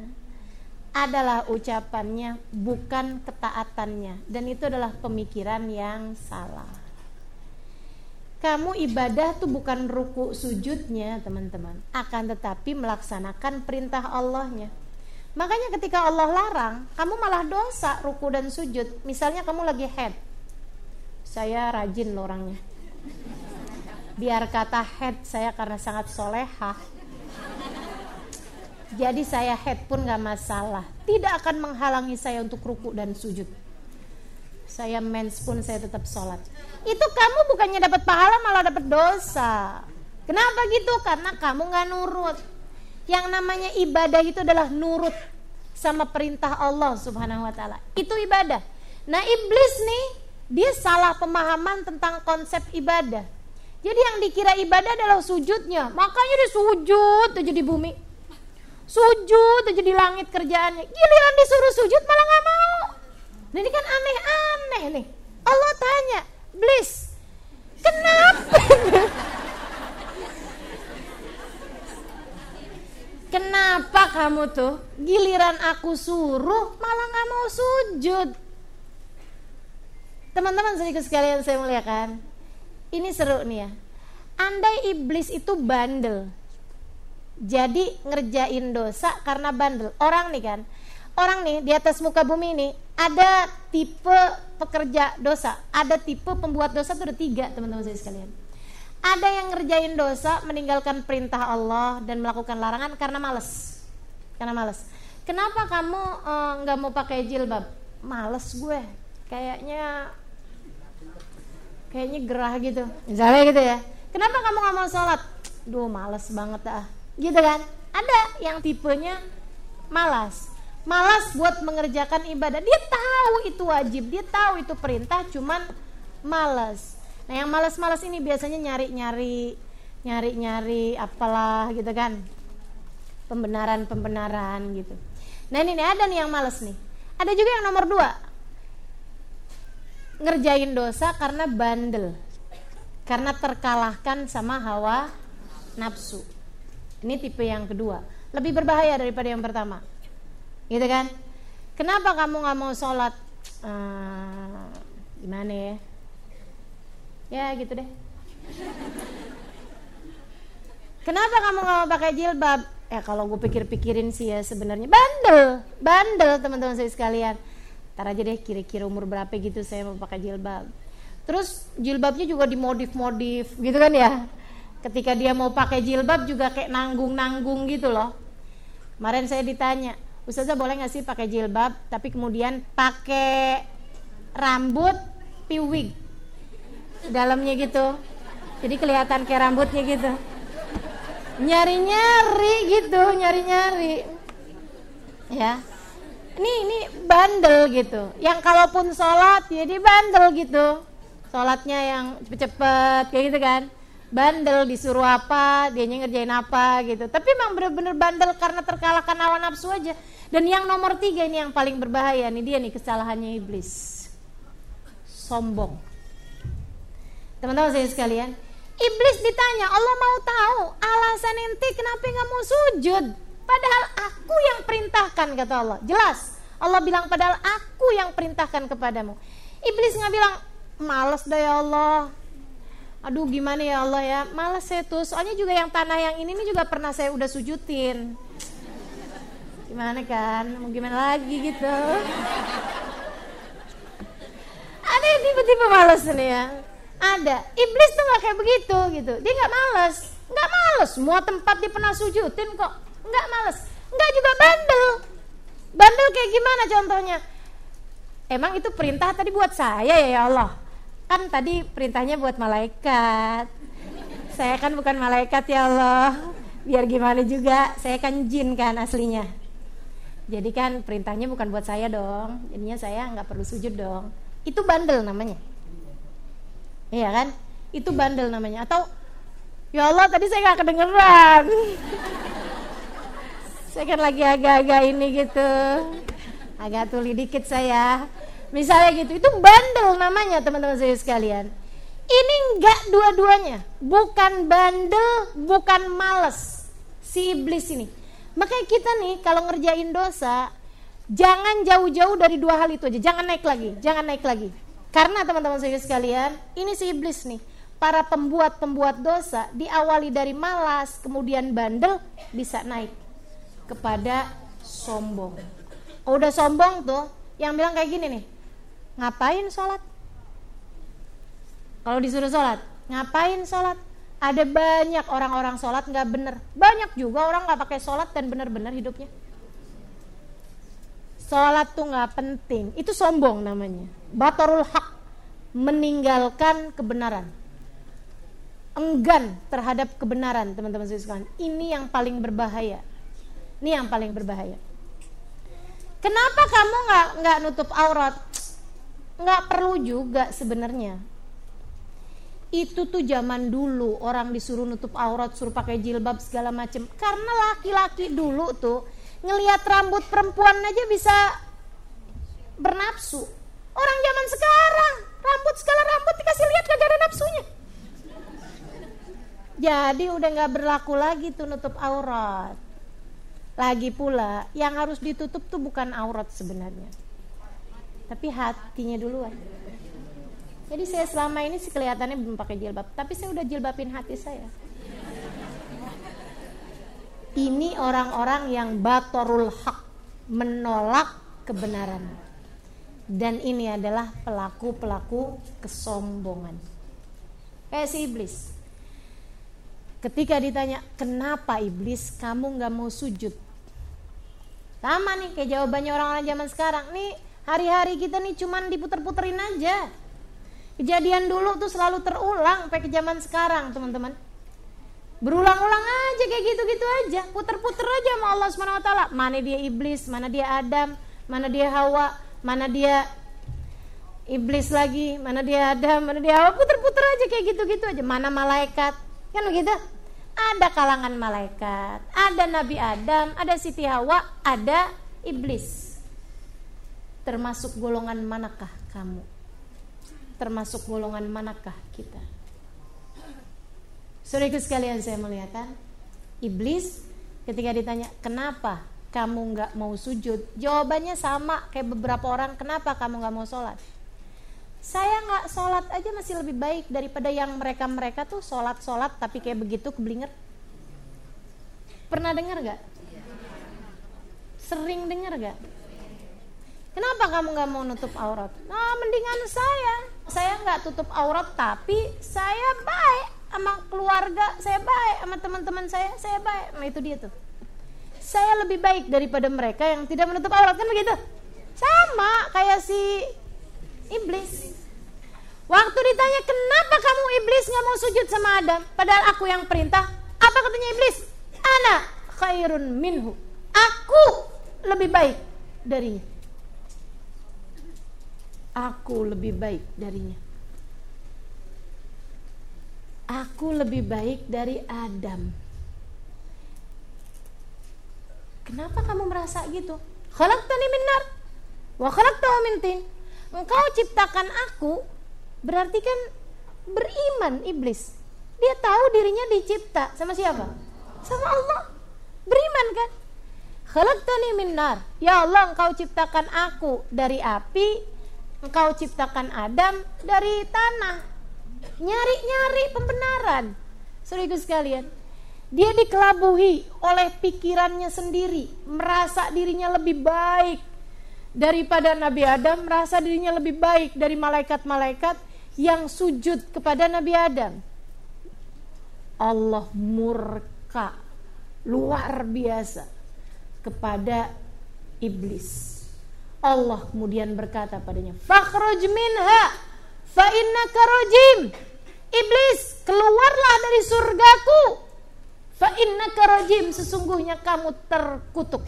adalah ucapannya bukan ketaatannya dan itu adalah pemikiran yang salah kamu ibadah tuh bukan ruku sujudnya teman-teman akan tetapi melaksanakan perintah Allahnya Makanya ketika Allah larang, kamu malah dosa ruku dan sujud. Misalnya kamu lagi head. Saya rajin orangnya. Biar kata head saya karena sangat solehah. Jadi saya head pun gak masalah. Tidak akan menghalangi saya untuk ruku dan sujud. Saya mens pun saya tetap sholat. Itu kamu bukannya dapat pahala malah dapat dosa. Kenapa gitu? Karena kamu gak nurut yang namanya ibadah itu adalah nurut sama perintah Allah Subhanahu wa taala. Itu ibadah. Nah, iblis nih dia salah pemahaman tentang konsep ibadah. Jadi yang dikira ibadah adalah sujudnya. Makanya dia sujud aja di bumi. Sujud aja di langit kerjaannya. Giliran disuruh sujud malah nggak mau. Nah, ini kan aneh-aneh nih. Allah tanya, "Iblis, kenapa?" Kenapa kamu tuh giliran aku suruh malah nggak mau sujud? Teman-teman sedikit sekalian saya muliakan. Ini seru nih ya. Andai iblis itu bandel. Jadi ngerjain dosa karena bandel. Orang nih kan. Orang nih di atas muka bumi ini ada tipe pekerja dosa, ada tipe pembuat dosa tuh ada tiga teman-teman saya sekalian ada yang ngerjain dosa, meninggalkan perintah Allah dan melakukan larangan karena males. Karena males. Kenapa kamu eh, nggak uh, mau pakai jilbab? Males gue. Kayaknya kayaknya gerah gitu. Misalnya gitu ya. Kenapa kamu nggak mau sholat? Duh, males banget dah. Gitu kan? Ada yang tipenya malas. Malas buat mengerjakan ibadah. Dia tahu itu wajib, dia tahu itu perintah, cuman malas Nah yang malas-malas ini biasanya nyari-nyari, nyari-nyari apalah gitu kan, pembenaran-pembenaran gitu. Nah ini nih ada nih yang malas nih. Ada juga yang nomor dua, ngerjain dosa karena bandel. Karena terkalahkan sama hawa nafsu. Ini tipe yang kedua. Lebih berbahaya daripada yang pertama. Gitu kan? Kenapa kamu nggak mau sholat? Uh, gimana ya? Ya gitu deh. Kenapa kamu nggak mau pakai jilbab? Ya kalau gue pikir-pikirin sih ya sebenarnya bandel, bandel teman-teman saya sekalian. Ntar aja deh kira-kira umur berapa gitu saya mau pakai jilbab. Terus jilbabnya juga dimodif-modif gitu kan ya. Ketika dia mau pakai jilbab juga kayak nanggung-nanggung gitu loh. Kemarin saya ditanya, Ustazah boleh nggak sih pakai jilbab tapi kemudian pakai rambut piwig dalamnya gitu. Jadi kelihatan kayak rambutnya gitu. Nyari-nyari gitu nyari-nyari. Ya. Ini ini bandel gitu. Yang kalaupun sholat jadi ya bandel gitu. Sholatnya yang cepet-cepet kayak gitu kan bandel disuruh apa dia ngerjain apa gitu tapi emang bener-bener bandel karena terkalahkan awan nafsu aja dan yang nomor tiga ini yang paling berbahaya nih dia nih kesalahannya iblis sombong teman-teman saya sekalian Iblis ditanya, Allah mau tahu alasan ente kenapa nggak mau sujud? Padahal aku yang perintahkan kata Allah. Jelas. Allah bilang padahal aku yang perintahkan kepadamu. Iblis nggak bilang males dah ya Allah. Aduh gimana ya Allah ya, males saya tuh. Soalnya juga yang tanah yang ini, ini juga pernah saya udah sujudin. Gimana kan? Mau gimana lagi gitu. Ada yang tiba-tiba males nih ya? Ada. Iblis tuh nggak kayak begitu gitu. Dia nggak males nggak males semua tempat dia pernah sujudin kok. Nggak males nggak juga bandel. Bandel kayak gimana contohnya? Emang itu perintah tadi buat saya ya ya Allah kan tadi perintahnya buat malaikat saya kan bukan malaikat ya Allah biar gimana juga saya kan jin kan aslinya jadi kan perintahnya bukan buat saya dong jadinya saya nggak perlu sujud dong itu bandel namanya Iya kan? Itu bandel namanya. Atau ya Allah tadi saya nggak kedengeran. saya kan lagi agak-agak ini gitu. Agak tuli dikit saya. Misalnya gitu, itu bandel namanya teman-teman saya sekalian. Ini enggak dua-duanya, bukan bandel, bukan males si iblis ini. Makanya kita nih kalau ngerjain dosa, jangan jauh-jauh dari dua hal itu aja, jangan naik lagi, jangan naik lagi. Karena teman-teman saya sekalian, ini si iblis nih. Para pembuat-pembuat dosa diawali dari malas, kemudian bandel, bisa naik kepada sombong. Oh, udah sombong tuh, yang bilang kayak gini nih, ngapain sholat? Kalau disuruh sholat, ngapain sholat? Ada banyak orang-orang sholat nggak bener. Banyak juga orang nggak pakai sholat dan bener-bener hidupnya. Sholat tuh nggak penting, itu sombong namanya. Batarul hak, meninggalkan kebenaran. Enggan terhadap kebenaran, teman-teman sekalian. Ini yang paling berbahaya. Ini yang paling berbahaya. Kenapa kamu nggak nggak nutup aurat? Nggak perlu juga sebenarnya. Itu tuh zaman dulu orang disuruh nutup aurat, suruh pakai jilbab segala macem. Karena laki-laki dulu tuh ngelihat rambut perempuan aja bisa bernafsu. Orang zaman sekarang rambut segala rambut dikasih lihat kagak ada nafsunya. Jadi udah nggak berlaku lagi tuh nutup aurat. Lagi pula yang harus ditutup tuh bukan aurat sebenarnya. Tapi hatinya duluan. Jadi saya selama ini sih kelihatannya belum pakai jilbab, tapi saya udah jilbabin hati saya. Ini orang-orang yang batorul hak menolak kebenaran. Dan ini adalah pelaku-pelaku kesombongan. Kayak si iblis. Ketika ditanya kenapa iblis? Kamu nggak mau sujud? Sama nih kayak jawabannya orang-orang zaman sekarang. Nih hari-hari kita nih cuman diputer-puterin aja kejadian dulu tuh selalu terulang sampai ke zaman sekarang teman-teman Berulang-ulang aja kayak gitu-gitu aja, puter-puter aja sama Allah Subhanahu wa taala. Mana dia iblis, mana dia Adam, mana dia Hawa, mana dia iblis lagi, mana dia Adam, mana dia Hawa, puter-puter aja kayak gitu-gitu aja. Mana malaikat? Kan begitu? Ada kalangan malaikat, ada Nabi Adam, ada Siti Hawa, ada iblis. Termasuk golongan manakah kamu? termasuk golongan manakah kita? Saudaraku sekalian saya melihatkan iblis ketika ditanya kenapa kamu nggak mau sujud, jawabannya sama kayak beberapa orang kenapa kamu nggak mau sholat? Saya nggak sholat aja masih lebih baik daripada yang mereka mereka tuh sholat sholat tapi kayak begitu keblinger. Pernah dengar gak? Sering dengar gak? Kenapa kamu nggak mau nutup aurat? Nah, mendingan saya. Saya nggak tutup aurat, tapi saya baik sama keluarga, saya baik sama teman-teman saya, saya baik. Nah itu dia tuh. Saya lebih baik daripada mereka yang tidak menutup aurat kan begitu? Sama kayak si iblis. Waktu ditanya kenapa kamu iblis nggak mau sujud sama Adam, padahal aku yang perintah. Apa katanya iblis? Ana khairun minhu. Aku lebih baik darinya. Aku lebih baik darinya. Aku lebih baik dari Adam. Kenapa kamu merasa gitu? Khalaqtani min nar wa khalaqtahu min tin. Engkau ciptakan aku berarti kan beriman iblis. Dia tahu dirinya dicipta sama siapa? Sama Allah. Beriman kan? Khalaqtani min nar. Ya Allah, Engkau ciptakan aku dari api, Engkau ciptakan Adam dari tanah nyari-nyari pembenaran. Saudara sekalian, dia dikelabui oleh pikirannya sendiri, merasa dirinya lebih baik daripada Nabi Adam, merasa dirinya lebih baik dari malaikat-malaikat yang sujud kepada Nabi Adam. Allah murka luar biasa kepada iblis. Allah kemudian berkata padanya, "Fakhruj minha fa innaka rajim." Iblis, keluarlah dari surgaku. Fa innaka rajim, sesungguhnya kamu terkutuk.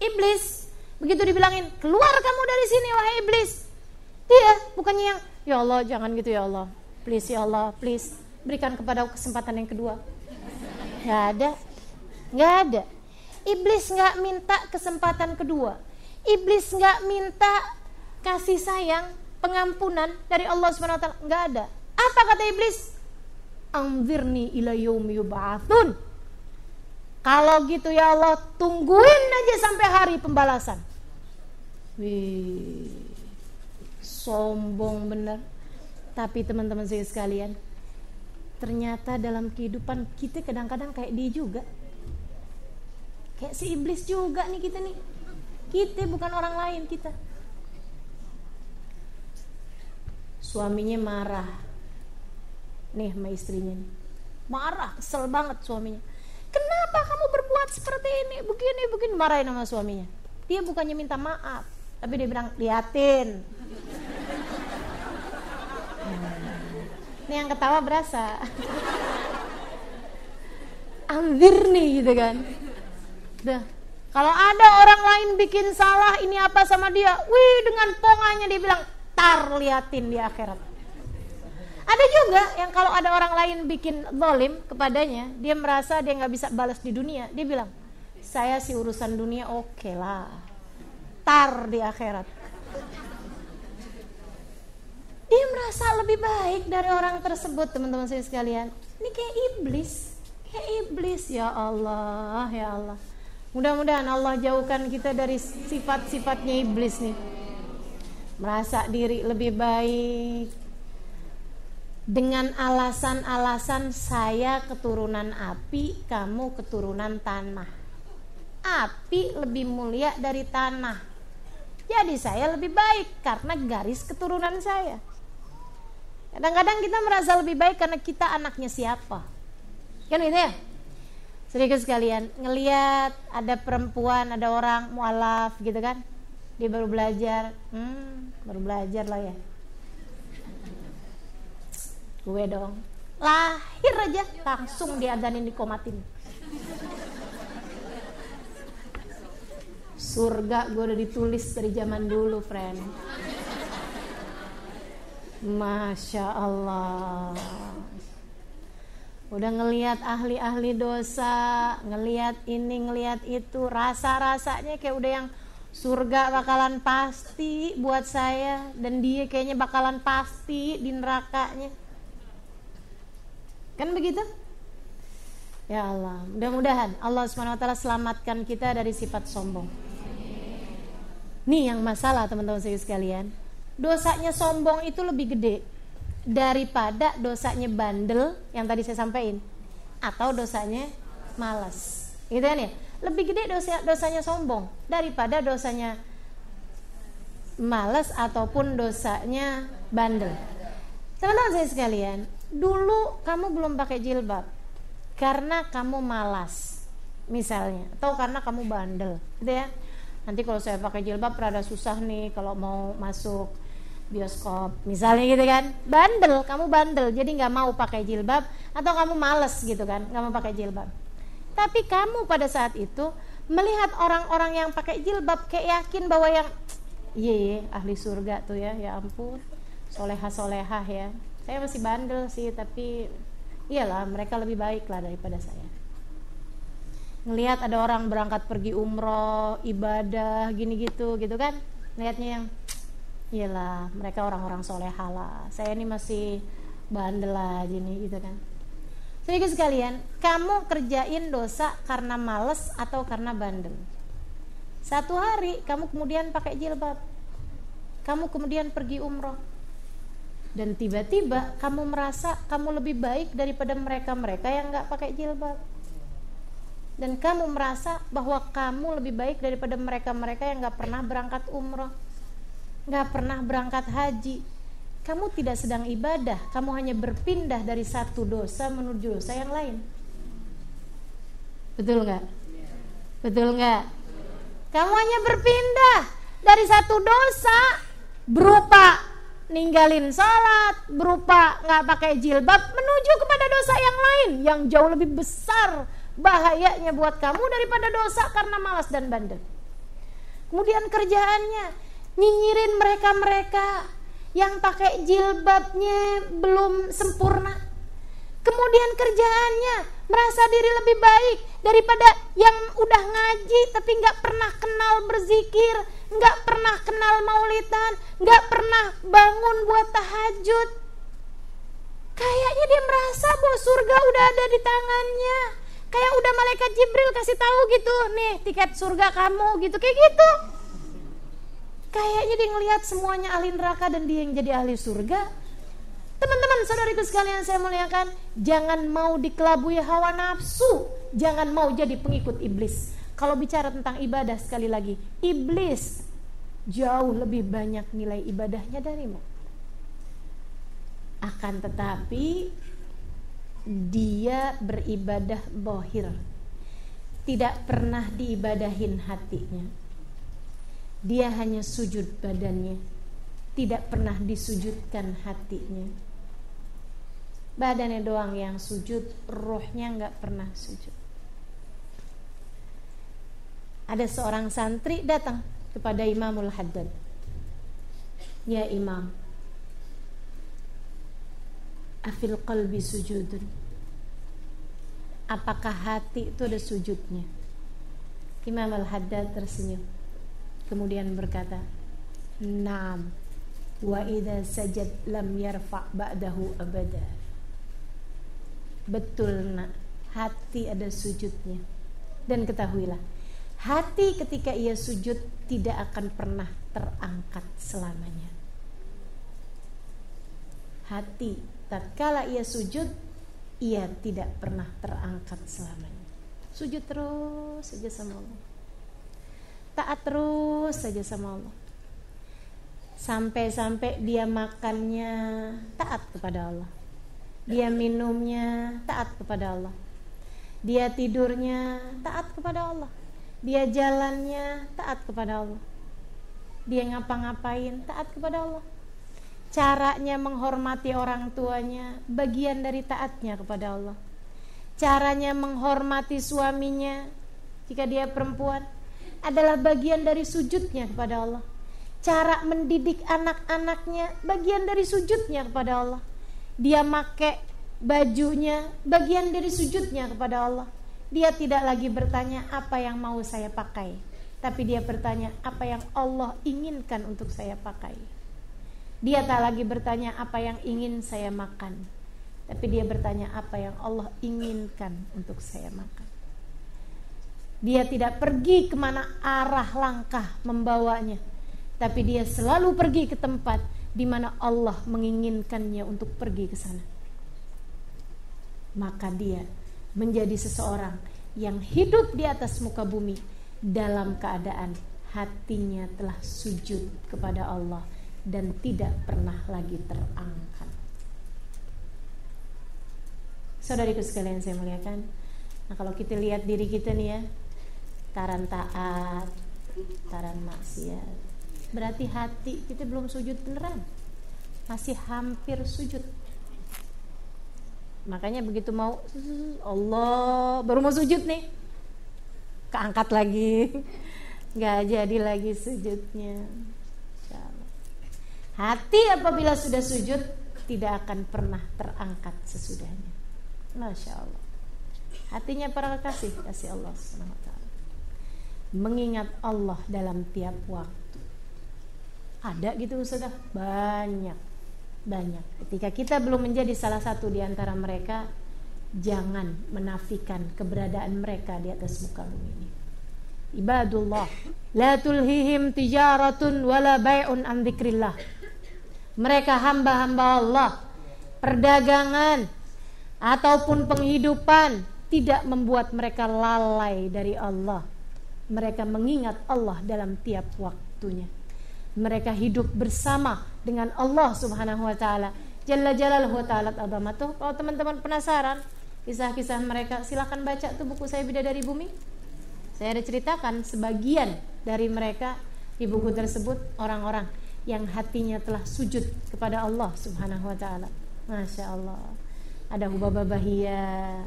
Iblis, begitu dibilangin, "Keluar kamu dari sini wahai iblis." Dia bukannya yang, "Ya Allah, jangan gitu ya Allah. Please ya Allah, please berikan kepada kesempatan yang kedua." Gak ada. Gak ada. Iblis nggak minta kesempatan kedua. Iblis nggak minta kasih sayang, pengampunan dari Allah Subhanahu wa taala. Nggak ada. Apa kata iblis? Anzirni ila yaumi. Kalau gitu ya Allah, tungguin aja sampai hari pembalasan. Wih, sombong bener. Tapi teman-teman saya sekalian, ternyata dalam kehidupan kita kadang-kadang kayak dia juga Kayak si iblis juga nih kita nih. Kita bukan orang lain kita. Suaminya marah. Nih sama istrinya nih. Marah, kesel banget suaminya. Kenapa kamu berbuat seperti ini? Begini, begini. Marahin sama suaminya. Dia bukannya minta maaf. Tapi dia bilang, liatin. Ini yang ketawa berasa. Anjir nih gitu kan Kalau ada orang lain bikin salah ini apa sama dia, wih dengan ponganya dia bilang tar liatin di akhirat. Ada juga yang kalau ada orang lain bikin zalim kepadanya, dia merasa dia nggak bisa balas di dunia, dia bilang saya si urusan dunia oke okay lah, tar di akhirat. Dia merasa lebih baik dari orang tersebut teman-teman saya sekalian. Ini kayak iblis, kayak iblis ya Allah, ya Allah. Mudah-mudahan Allah jauhkan kita dari sifat-sifatnya iblis nih. Merasa diri lebih baik. Dengan alasan-alasan saya keturunan api, kamu keturunan tanah. Api lebih mulia dari tanah. Jadi saya lebih baik karena garis keturunan saya. Kadang-kadang kita merasa lebih baik karena kita anaknya siapa. Kan gitu ya? Sedikit sekalian ngeliat ada perempuan ada orang mualaf gitu kan? Dia baru belajar. Hmm, baru belajar lah ya. Gue dong. Lahir aja langsung diadanin dikomatin. Surga gue udah ditulis dari zaman dulu friend. Masya Allah udah ngelihat ahli-ahli dosa, ngelihat ini, ngelihat itu, rasa-rasanya kayak udah yang surga bakalan pasti buat saya. Dan dia kayaknya bakalan pasti di nerakanya. Kan begitu? Ya Allah mudah-mudahan Allah swt selamatkan kita dari sifat sombong. Nih yang masalah teman-teman saya sekalian. Dosanya sombong itu lebih gede daripada dosanya bandel yang tadi saya sampaikan atau dosanya malas. Gitu kan ya? Lebih gede dosa dosanya sombong daripada dosanya malas ataupun dosanya bandel. Teman-teman saya sekalian dulu kamu belum pakai jilbab karena kamu malas misalnya atau karena kamu bandel gitu ya. Nanti kalau saya pakai jilbab rada susah nih kalau mau masuk bioskop. Misalnya gitu kan bandel kamu bandel jadi nggak mau pakai jilbab atau kamu males gitu kan nggak mau pakai jilbab. Tapi kamu pada saat itu melihat orang-orang yang pakai jilbab kayak yakin bahwa yang iya, iya ahli surga tuh ya ya ampun soleha soleha ya. Saya masih bandel sih tapi iyalah mereka lebih baik lah daripada saya. Ngelihat ada orang berangkat pergi umroh ibadah gini gitu gitu kan lihatnya yang iyalah mereka orang-orang soleha lah. Saya ini masih bandel lah gini gitu kan. Sedikit sekalian kamu kerjain dosa karena males atau karena bandel? Satu hari kamu kemudian pakai jilbab. Kamu kemudian pergi umroh. Dan tiba-tiba kamu merasa kamu lebih baik daripada mereka-mereka yang nggak pakai jilbab. Dan kamu merasa bahwa kamu lebih baik daripada mereka-mereka yang nggak pernah berangkat umroh nggak pernah berangkat haji. Kamu tidak sedang ibadah kamu hanya berpindah dari satu dosa menuju dosa yang lain. Betul nggak? Betul nggak? Kamu hanya berpindah dari satu dosa berupa ninggalin salat berupa nggak pakai jilbab menuju kepada dosa yang lain yang jauh lebih besar bahayanya buat kamu daripada dosa karena malas dan bandel. Kemudian kerjaannya nyinyirin mereka-mereka yang pakai jilbabnya belum sempurna. Kemudian kerjaannya merasa diri lebih baik daripada yang udah ngaji tapi nggak pernah kenal berzikir, nggak pernah kenal maulidan, nggak pernah bangun buat tahajud. Kayaknya dia merasa bahwa surga udah ada di tangannya. Kayak udah malaikat Jibril kasih tahu gitu, nih tiket surga kamu gitu, kayak gitu. Kayaknya dia ngelihat semuanya ahli neraka dan dia yang jadi ahli surga. Teman-teman, saudariku sekalian saya muliakan, jangan mau dikelabui hawa nafsu, jangan mau jadi pengikut iblis. Kalau bicara tentang ibadah sekali lagi, iblis jauh lebih banyak nilai ibadahnya darimu. Akan tetapi dia beribadah bohir. Tidak pernah diibadahin hatinya dia hanya sujud badannya, tidak pernah disujudkan hatinya. Badannya doang yang sujud, rohnya nggak pernah sujud. Ada seorang santri datang kepada Imamul Haddad. Ya Imam, afil qalbi sujudun. Apakah hati itu ada sujudnya? Imam Al-Haddad tersenyum kemudian berkata Naam wa idza sajad lam yarfa ba'dahu abada. Betul nak. Hati ada sujudnya. Dan ketahuilah hati ketika ia sujud tidak akan pernah terangkat selamanya. Hati tatkala ia sujud ia tidak pernah terangkat selamanya. Sujud terus saja sama Allah taat terus saja sama Allah. Sampai-sampai dia makannya taat kepada Allah. Dia minumnya taat kepada Allah. Dia tidurnya taat kepada Allah. Dia jalannya taat kepada Allah. Dia ngapa-ngapain taat kepada Allah. Caranya menghormati orang tuanya bagian dari taatnya kepada Allah. Caranya menghormati suaminya. Jika dia perempuan adalah bagian dari sujudnya kepada Allah. Cara mendidik anak-anaknya bagian dari sujudnya kepada Allah. Dia make bajunya bagian dari sujudnya kepada Allah. Dia tidak lagi bertanya apa yang mau saya pakai. tapi dia bertanya apa yang Allah inginkan untuk saya pakai. Dia tak lagi bertanya apa yang ingin saya makan, tapi dia bertanya apa yang Allah inginkan untuk saya makan. Dia tidak pergi ke mana arah langkah membawanya, tapi dia selalu pergi ke tempat di mana Allah menginginkannya untuk pergi ke sana. Maka dia menjadi seseorang yang hidup di atas muka bumi dalam keadaan hatinya telah sujud kepada Allah dan tidak pernah lagi terangkat. Saudariku sekalian saya muliakan. Nah kalau kita lihat diri kita nih ya, taran taat, taran maksiat. Berarti hati kita belum sujud beneran. Masih hampir sujud. Makanya begitu mau Allah baru mau sujud nih. Keangkat lagi. Gak jadi lagi sujudnya. Hati apabila sudah sujud tidak akan pernah terangkat sesudahnya. Masya Allah. Hatinya para kasih kasih Allah SWT. Mengingat Allah dalam tiap waktu. Ada gitu sudah banyak banyak. Ketika kita belum menjadi salah satu di antara mereka, jangan menafikan keberadaan mereka di atas muka bumi ini. Ibadullah, la tulhihim tijaratun wala bai'un an dzikrillah mereka hamba-hamba Allah, perdagangan ataupun penghidupan tidak membuat mereka lalai dari Allah. Mereka mengingat Allah dalam tiap waktunya. Mereka hidup bersama dengan Allah Subhanahu wa taala. Jalla jalaluhu ta'ala azamatuh. Kalau teman-teman penasaran kisah-kisah mereka, silahkan baca tuh buku saya Bidadari Bumi. Saya ada ceritakan sebagian dari mereka di buku tersebut orang-orang yang hatinya telah sujud kepada Allah Subhanahu wa taala. Masya Allah. Ada Hubaba Bahia,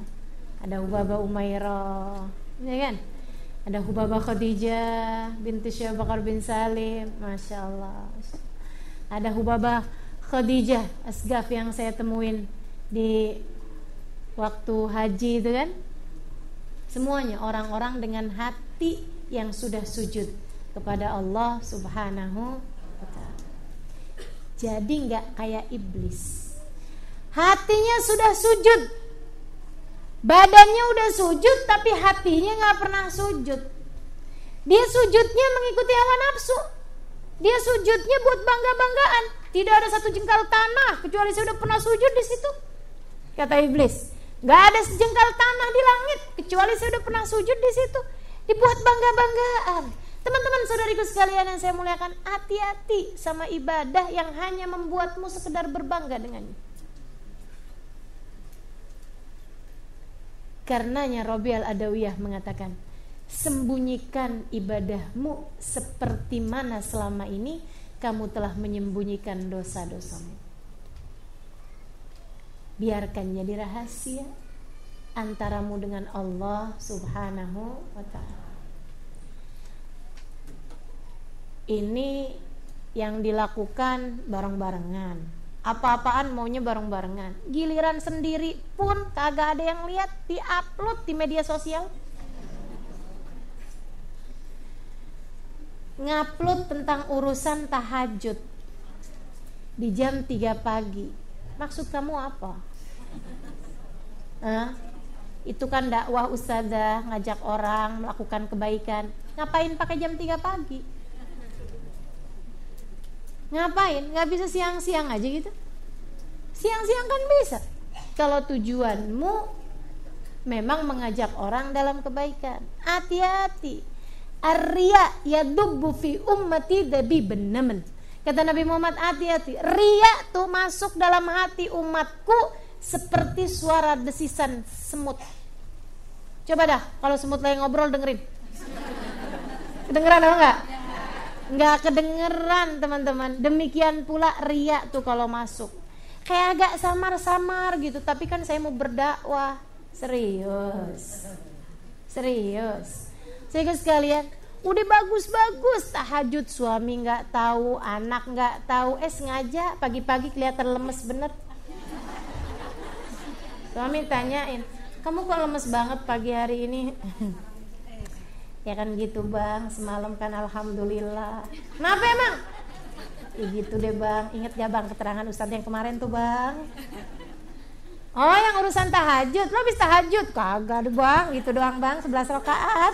ada Hubaba Umairah, ya kan? Ada Hubaba Khadijah binti Syekh Bakar bin Salim, Masya Allah. Ada Hubaba Khadijah Asgaf yang saya temuin di waktu haji itu kan. Semuanya orang-orang dengan hati yang sudah sujud kepada Allah Subhanahu jadi nggak kayak iblis. Hatinya sudah sujud. Badannya udah sujud tapi hatinya nggak pernah sujud. Dia sujudnya mengikuti hawa nafsu. Dia sujudnya buat bangga-banggaan. Tidak ada satu jengkal tanah kecuali saya udah pernah sujud di situ. Kata iblis, nggak ada sejengkal tanah di langit kecuali saya udah pernah sujud di situ. Dibuat bangga-banggaan. Teman-teman saudariku sekalian yang saya muliakan, hati-hati sama ibadah yang hanya membuatmu sekedar berbangga dengannya. Karenanya Robi al-Adawiyah mengatakan, sembunyikan ibadahmu seperti mana selama ini kamu telah menyembunyikan dosa-dosamu. Biarkan jadi rahasia antaramu dengan Allah Subhanahu wa taala. ini yang dilakukan bareng-barengan apa-apaan maunya bareng-barengan. Giliran sendiri pun kagak ada yang lihat diupload di media sosial. Ngupload tentang urusan tahajud di jam 3 pagi. Maksud kamu apa? Hah? itu kan dakwah ustazah ngajak orang melakukan kebaikan. Ngapain pakai jam 3 pagi Ngapain? Nggak bisa siang-siang aja gitu? Siang-siang kan bisa. Kalau tujuanmu memang mengajak orang dalam kebaikan. Hati-hati. Arya yadubbu fi ummati dabi benemen. Kata Nabi Muhammad hati-hati. Ria tuh masuk dalam hati umatku seperti suara desisan semut. Coba dah kalau semut lagi ngobrol dengerin. Kedengeran apa enggak? Nggak kedengeran teman-teman. Demikian pula ria tuh kalau masuk. Kayak agak samar-samar gitu tapi kan saya mau berdakwah. Serius. Serius. Saya sekalian udah bagus-bagus tahajud suami nggak tahu anak nggak tahu. Eh sengaja pagi-pagi kelihatan lemes bener. Suami tanyain kamu kok lemes banget pagi hari ini Ya kan gitu bang, semalam kan alhamdulillah. Kenapa emang? Ya gitu deh bang, inget gak bang keterangan Ustadz yang kemarin tuh bang? Oh yang urusan tahajud, lo bisa tahajud? Kagak deh bang, gitu doang bang, 11 rakaat.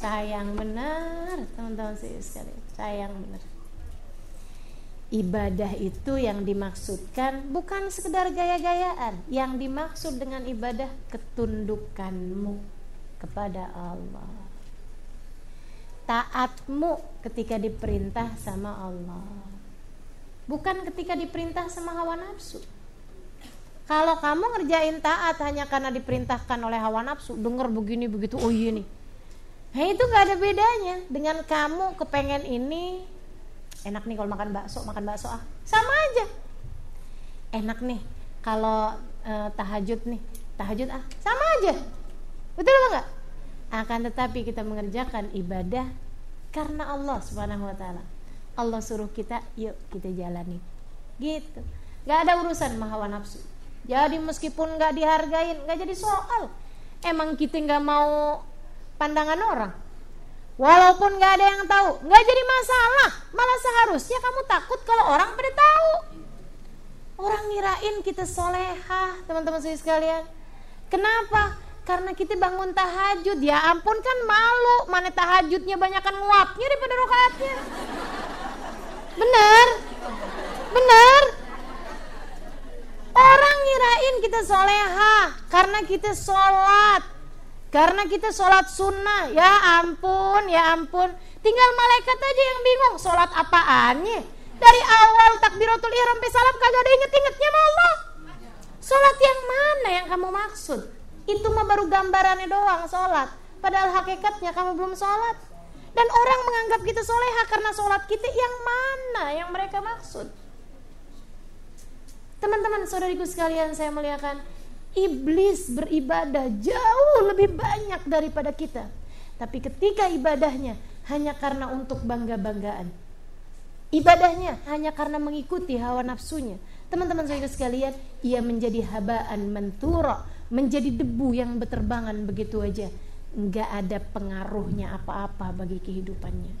Sayang benar, teman-teman sekali. Sayang benar ibadah itu yang dimaksudkan bukan sekedar gaya-gayaan. Yang dimaksud dengan ibadah ketundukanmu kepada Allah. Taatmu ketika diperintah sama Allah. Bukan ketika diperintah sama hawa nafsu. Kalau kamu ngerjain taat hanya karena diperintahkan oleh hawa nafsu denger begini begitu oh iya nih. Nah itu gak ada bedanya dengan kamu kepengen ini enak nih kalau makan bakso makan bakso ah. Sama aja. Enak nih kalau uh, tahajud nih. Tahajud ah. Sama aja. Betul apa enggak? Akan tetapi kita mengerjakan ibadah karena Allah subhanahu wa taala. Allah suruh kita yuk kita jalani. Gitu. Nggak ada urusan mahawa nafsu. Jadi meskipun nggak dihargain nggak jadi soal. Emang kita nggak mau pandangan orang Walaupun gak ada yang tahu, gak jadi masalah. Malah seharusnya kamu takut kalau orang pada tahu. Orang ngirain kita solehah, teman-teman sekalian. Kenapa? Karena kita bangun tahajud. Ya ampun kan malu, mana tahajudnya banyakkan nguapnya daripada rokaatnya. Bener? Bener? Orang ngirain kita solehah karena kita sholat karena kita sholat sunnah, ya ampun, ya ampun. Tinggal malaikat aja yang bingung, sholat apaannya? Dari awal takbiratul ihram sampai salam kagak ada inget-ingetnya sama Allah. Sholat yang mana yang kamu maksud? Itu mah baru gambarannya doang sholat. Padahal hakikatnya kamu belum sholat. Dan orang menganggap kita soleha karena sholat kita yang mana yang mereka maksud. Teman-teman saudariku sekalian saya muliakan Iblis beribadah jauh lebih banyak daripada kita. Tapi ketika ibadahnya hanya karena untuk bangga-banggaan. Ibadahnya hanya karena mengikuti hawa nafsunya. Teman-teman saya sekalian, ia menjadi habaan mentura, menjadi debu yang berterbangan begitu aja. Enggak ada pengaruhnya apa-apa bagi kehidupannya.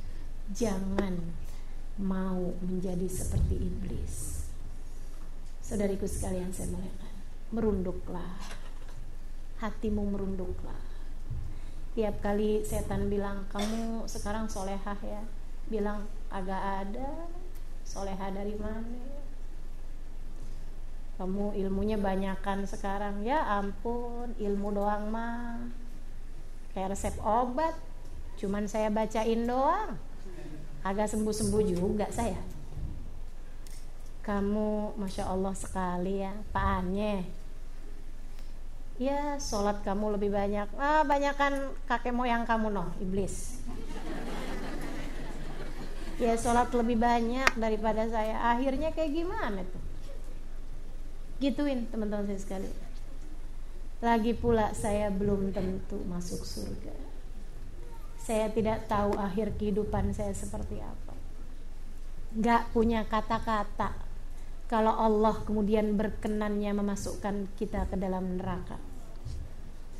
Jangan mau menjadi seperti iblis. Saudariku sekalian saya muliakan merunduklah. Hatimu merunduklah. Tiap kali setan bilang kamu sekarang solehah ya? Bilang agak ada. Solehah dari mana? Kamu ilmunya banyakan sekarang. Ya ampun ilmu doang mah. Kayak resep obat. Cuman saya bacain doang. Agak sembuh-sembuh juga saya kamu masya Allah sekali ya. Pak Anye. Ya sholat kamu lebih banyak. Ah banyakkan kakek moyang kamu noh iblis. Ya sholat lebih banyak daripada saya. Akhirnya kayak gimana tuh? Gituin teman-teman saya sekali. Lagi pula saya belum tentu masuk surga. Saya tidak tahu akhir kehidupan saya seperti apa. Gak punya kata-kata kalau Allah kemudian berkenannya memasukkan kita ke dalam neraka.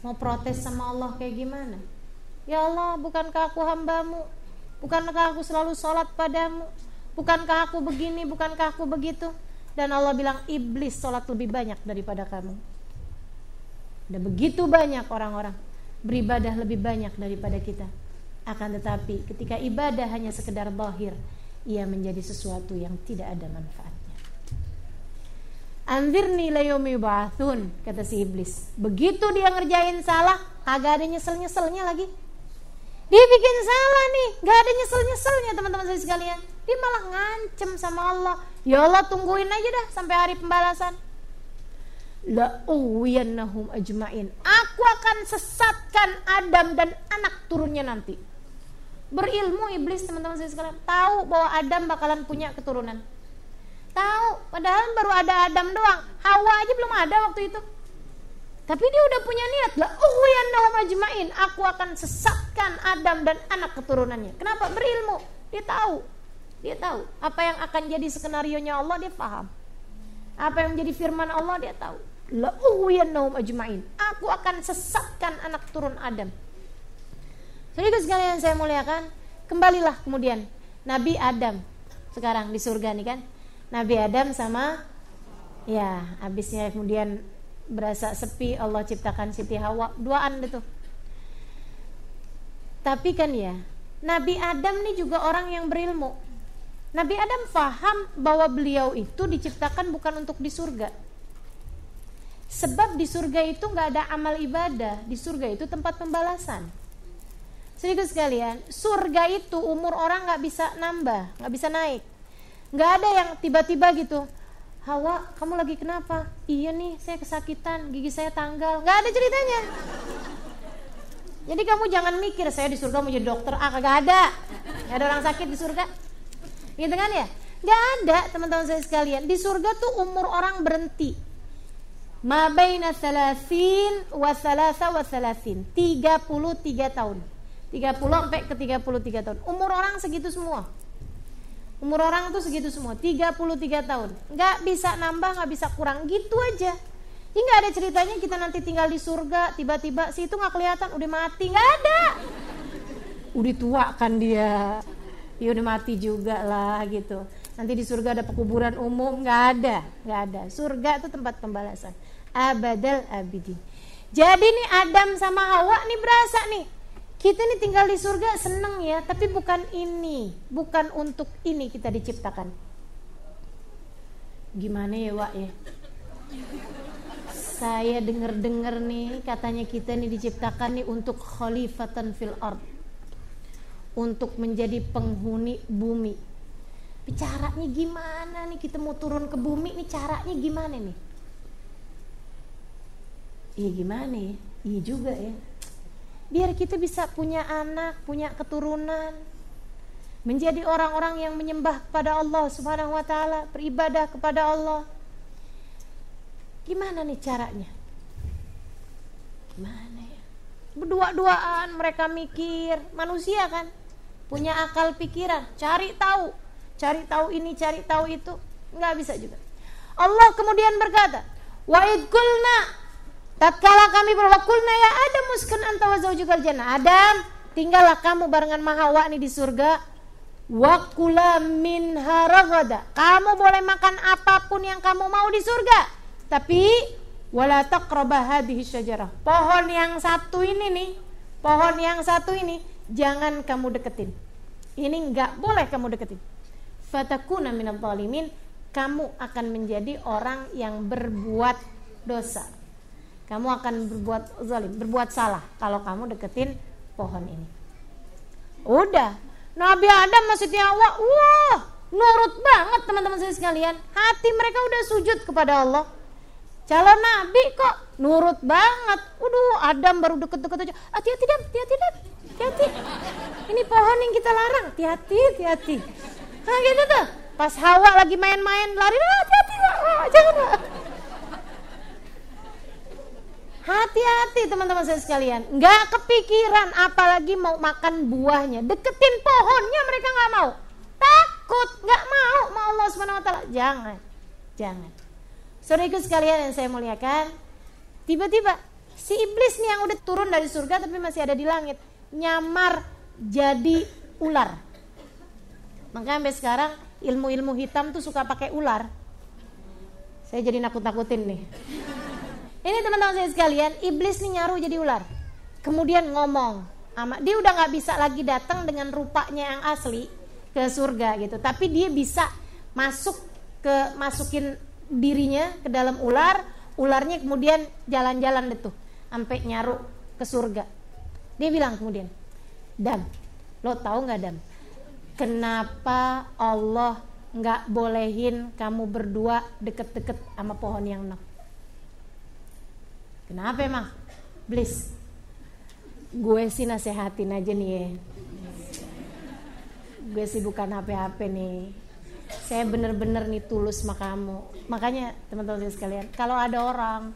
Mau protes sama Allah kayak gimana? Ya Allah bukankah aku hambamu? Bukankah aku selalu sholat padamu? Bukankah aku begini? Bukankah aku begitu? Dan Allah bilang iblis sholat lebih banyak daripada kamu. Ada begitu banyak orang-orang beribadah lebih banyak daripada kita. Akan tetapi ketika ibadah hanya sekedar bahir ia menjadi sesuatu yang tidak ada manfaat Anzirni layomi ba'thun kata si iblis. Begitu dia ngerjain salah, kagak ada nyesel-nyeselnya lagi. Dia bikin salah nih, gak ada nyesel-nyeselnya teman-teman saya sekalian. Dia malah ngancem sama Allah. Ya Allah tungguin aja dah sampai hari pembalasan. La uwiyannahum ajmain. Aku akan sesatkan Adam dan anak turunnya nanti. Berilmu iblis teman-teman saya sekalian. Tahu bahwa Adam bakalan punya keturunan Tahu, padahal baru ada Adam doang. Hawa aja belum ada waktu itu. Tapi dia udah punya niat lah. Oh ya majmain. Aku akan sesatkan Adam dan anak keturunannya. Kenapa? Berilmu. Dia tahu. Dia tahu apa yang akan jadi skenario nya Allah dia paham. Apa yang menjadi firman Allah dia tahu. la ajmain. Aku akan sesatkan anak turun Adam. Jadi sekalian saya muliakan, kembalilah kemudian Nabi Adam sekarang di surga nih kan. Nabi Adam sama ya habisnya kemudian berasa sepi Allah ciptakan Siti Hawa. Duaan itu tapi kan ya Nabi Adam nih juga orang yang berilmu. Nabi Adam faham bahwa beliau itu diciptakan bukan untuk di surga. Sebab di surga itu nggak ada amal ibadah di surga itu tempat pembalasan. Sedikit sekalian surga itu umur orang nggak bisa nambah nggak bisa naik nggak ada yang tiba-tiba gitu Hawa, kamu lagi kenapa? Iya nih, saya kesakitan, gigi saya tanggal. Gak ada ceritanya. Jadi kamu jangan mikir saya di surga mau jadi dokter. Ah, kagak ada. Gak ada orang sakit di surga. Gitu kan ya? Gak ada, teman-teman saya sekalian. Di surga tuh umur orang berhenti. Ma baina salasin wa salasa wa salasin. 33 tahun. 30 sampai ke 33 tahun. Umur orang segitu semua. Umur orang tuh segitu semua, 33 tahun. Nggak bisa nambah, nggak bisa kurang, gitu aja. Ini nggak ada ceritanya kita nanti tinggal di surga, tiba-tiba si itu nggak kelihatan, udah mati, nggak ada. Udah tua kan dia, ya udah mati juga lah gitu. Nanti di surga ada pekuburan umum, nggak ada, nggak ada. Surga itu tempat pembalasan. Abadal abidi. Jadi nih Adam sama Hawa nih berasa nih kita ini tinggal di surga seneng ya, tapi bukan ini, bukan untuk ini kita diciptakan. Gimana ya, Wak ya? Saya dengar-dengar nih katanya kita nih diciptakan nih untuk khalifatan fil ard. Untuk menjadi penghuni bumi. Caranya gimana nih kita mau turun ke bumi nih caranya gimana nih? Iya gimana ya? Iya juga ya biar kita bisa punya anak, punya keturunan, menjadi orang-orang yang menyembah kepada Allah Subhanahu wa taala, beribadah kepada Allah. Gimana nih caranya? Gimana ya? Berdua-duaan mereka mikir, manusia kan punya akal pikiran, cari tahu, cari tahu ini, cari tahu itu, nggak bisa juga. Allah kemudian berkata, "Wa Tatkala kami berwakulna ya Adam muskan anta wa zaujukal. Adam, tinggallah kamu barengan Mahawa nih di surga. Wakula min haragada. Kamu boleh makan apa pun yang kamu mau di surga. Tapi wala taqrabah hadhihi syajarah. Pohon yang satu ini nih, pohon yang satu ini jangan kamu deketin. Ini enggak boleh kamu deketin. Fatakuna minadh. Kamu akan menjadi orang yang berbuat dosa kamu akan berbuat zalim, berbuat salah kalau kamu deketin pohon ini. Udah, Nabi Adam masih Hawa, wah, nurut banget teman-teman saya sekalian. Hati mereka udah sujud kepada Allah. Calon Nabi kok nurut banget. Waduh, Adam baru deket-deket aja. Hati-hati Adam, hati-hati Adam, hati-hati. Ini pohon yang kita larang, hati-hati, hati-hati. Nah gitu tuh. Pas Hawa lagi main-main lari, hati-hati, jangan. Hati-hati teman-teman saya sekalian. Nggak kepikiran apalagi mau makan buahnya. Deketin pohonnya mereka nggak mau. Takut, nggak mau mau Allah SWT. Jangan, jangan. Saudara sekalian yang saya muliakan, tiba-tiba si iblis nih yang udah turun dari surga tapi masih ada di langit, nyamar jadi ular. Makanya sampai sekarang ilmu-ilmu hitam tuh suka pakai ular. Saya jadi nakut-nakutin nih. Ini teman-teman saya sekalian, iblis nih nyaru jadi ular. Kemudian ngomong, dia udah nggak bisa lagi datang dengan rupanya yang asli ke surga gitu. Tapi dia bisa masuk ke masukin dirinya ke dalam ular, ularnya kemudian jalan-jalan tuh sampai nyaru ke surga. Dia bilang kemudian, Dam, lo tahu nggak Dam? Kenapa Allah nggak bolehin kamu berdua deket-deket sama pohon yang nok? Kenapa emang? Please. Gue sih nasehatin aja nih ya. Gue sih bukan HP-HP nih. Saya bener-bener nih tulus sama kamu. Makanya teman-teman sekalian, kalau ada orang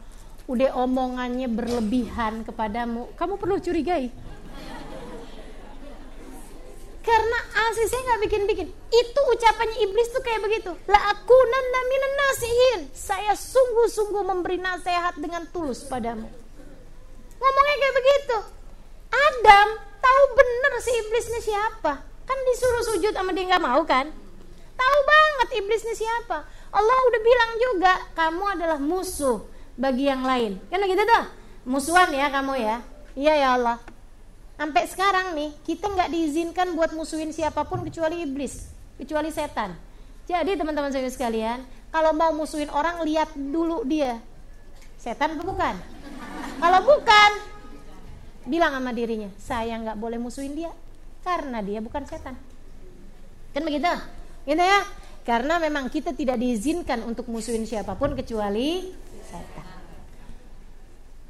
udah omongannya berlebihan kepadamu, kamu perlu curigai. Karena Asli saya nggak bikin-bikin. Itu ucapannya iblis tuh kayak begitu. La aku nanda minan nasihin. Saya sungguh-sungguh memberi nasihat dengan tulus padamu. Ngomongnya kayak begitu. Adam tahu bener si iblisnya siapa. Kan disuruh sujud sama dia nggak mau kan? Tahu banget iblisnya siapa. Allah udah bilang juga kamu adalah musuh bagi yang lain. Kan begitu tuh? Musuhan ya kamu ya. Iya ya Allah sampai sekarang nih kita nggak diizinkan buat musuhin siapa pun kecuali iblis, kecuali setan. Jadi teman-teman saya sekalian, kalau mau musuhin orang lihat dulu dia setan atau bukan. Kalau bukan, bilang sama dirinya, saya nggak boleh musuhin dia karena dia bukan setan. Kan begitu? Gitu ya? Karena memang kita tidak diizinkan untuk musuhin siapa pun kecuali setan.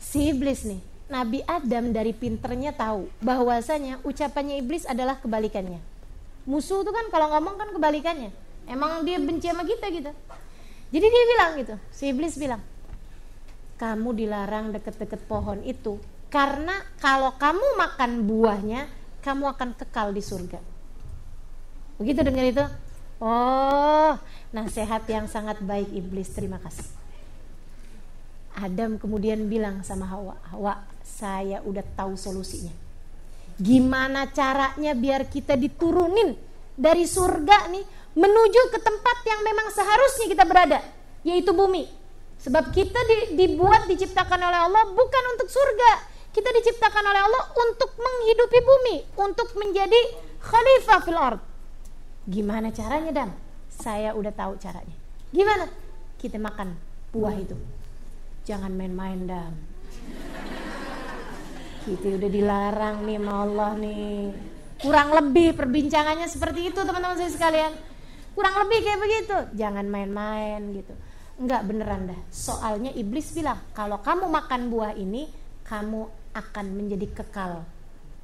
Si iblis nih, Nabi Adam dari pinternya tahu bahwasanya ucapannya iblis adalah kebalikannya. Musuh itu kan kalau ngomong kan kebalikannya. Emang dia benci sama kita gitu. Jadi dia bilang gitu, si iblis bilang, kamu dilarang deket-deket pohon itu karena kalau kamu makan buahnya, kamu akan kekal di surga. Begitu dengar itu? Oh, nasihat yang sangat baik iblis. Terima kasih. Adam kemudian bilang sama Hawa, Hawa, saya udah tahu solusinya. Gimana caranya biar kita diturunin dari surga nih menuju ke tempat yang memang seharusnya kita berada, yaitu bumi. Sebab kita di, dibuat diciptakan oleh Allah bukan untuk surga. Kita diciptakan oleh Allah untuk menghidupi bumi, untuk menjadi khalifah fil ard. Gimana caranya, Dan? Saya udah tahu caranya. Gimana? Kita makan buah itu. Jangan main-main, Dan gitu udah dilarang nih sama Allah nih. Kurang lebih perbincangannya seperti itu teman-teman saya sekalian. Kurang lebih kayak begitu. Jangan main-main gitu. Enggak beneran dah. Soalnya iblis bilang kalau kamu makan buah ini kamu akan menjadi kekal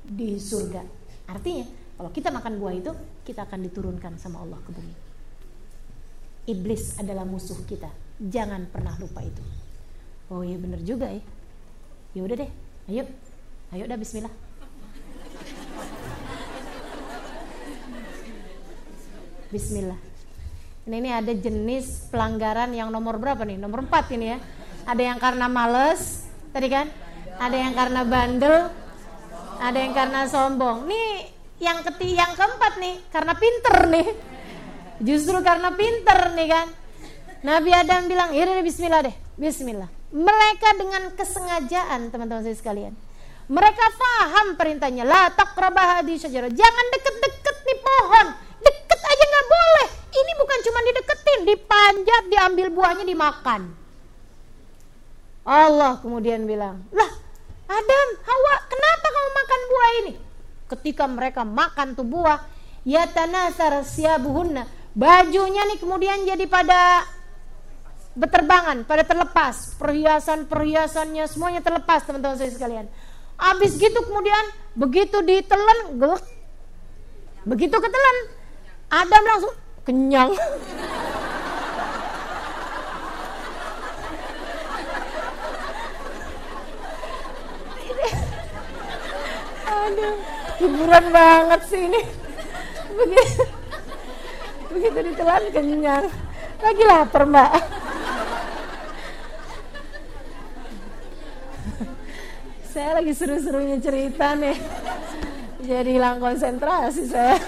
di surga. Artinya kalau kita makan buah itu kita akan diturunkan sama Allah ke bumi. Iblis adalah musuh kita. Jangan pernah lupa itu. Oh iya bener juga ya. Ya udah deh. Ayo Ayo dah bismillah. Bismillah. Ini, ini ada jenis pelanggaran yang nomor berapa nih? Nomor 4 ini ya. Ada yang karena males, tadi kan? Ada yang karena bandel, ada yang karena sombong. Nih yang keti yang keempat nih karena pinter nih. Justru karena pinter nih kan. Nabi Adam bilang, "Ya bismillah deh. Bismillah." Mereka dengan kesengajaan, teman-teman saya sekalian mereka faham perintahnya. La taqrabah di syajarah. Jangan deket-deket nih pohon. Deket aja nggak boleh. Ini bukan cuma dideketin, dipanjat, diambil buahnya dimakan. Allah kemudian bilang, lah Adam, Hawa, kenapa kamu makan buah ini? Ketika mereka makan tuh buah, ya tanasar siabuhunna. Bajunya nih kemudian jadi pada berterbangan, pada terlepas. Perhiasan-perhiasannya semuanya terlepas teman-teman saya sekalian. Habis gitu kemudian begitu ditelan, gelek. Begitu ketelan, Adam langsung kenyang. Aduh, hiburan banget sih ini. Begitu, begitu ditelan kenyang. Lagi lapar mbak. Saya lagi seru-serunya cerita nih. Jadi hilang konsentrasi saya.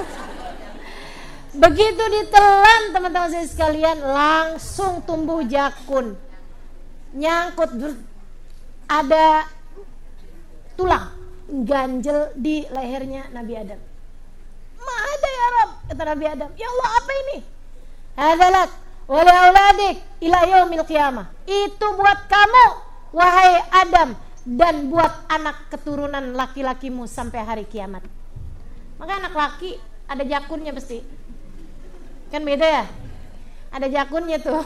Begitu ditelan teman-teman saya sekalian langsung tumbuh jakun. Nyangkut ada tulang ganjel di lehernya Nabi Adam. Ada ya Rob kata Nabi Adam. Ya Allah apa ini? Adalah oleh auladik ila yaumil qiyamah. Itu buat kamu wahai Adam dan buat anak keturunan laki-lakimu sampai hari kiamat. Maka anak laki ada jakunnya pasti. Kan beda ya? Ada jakunnya tuh.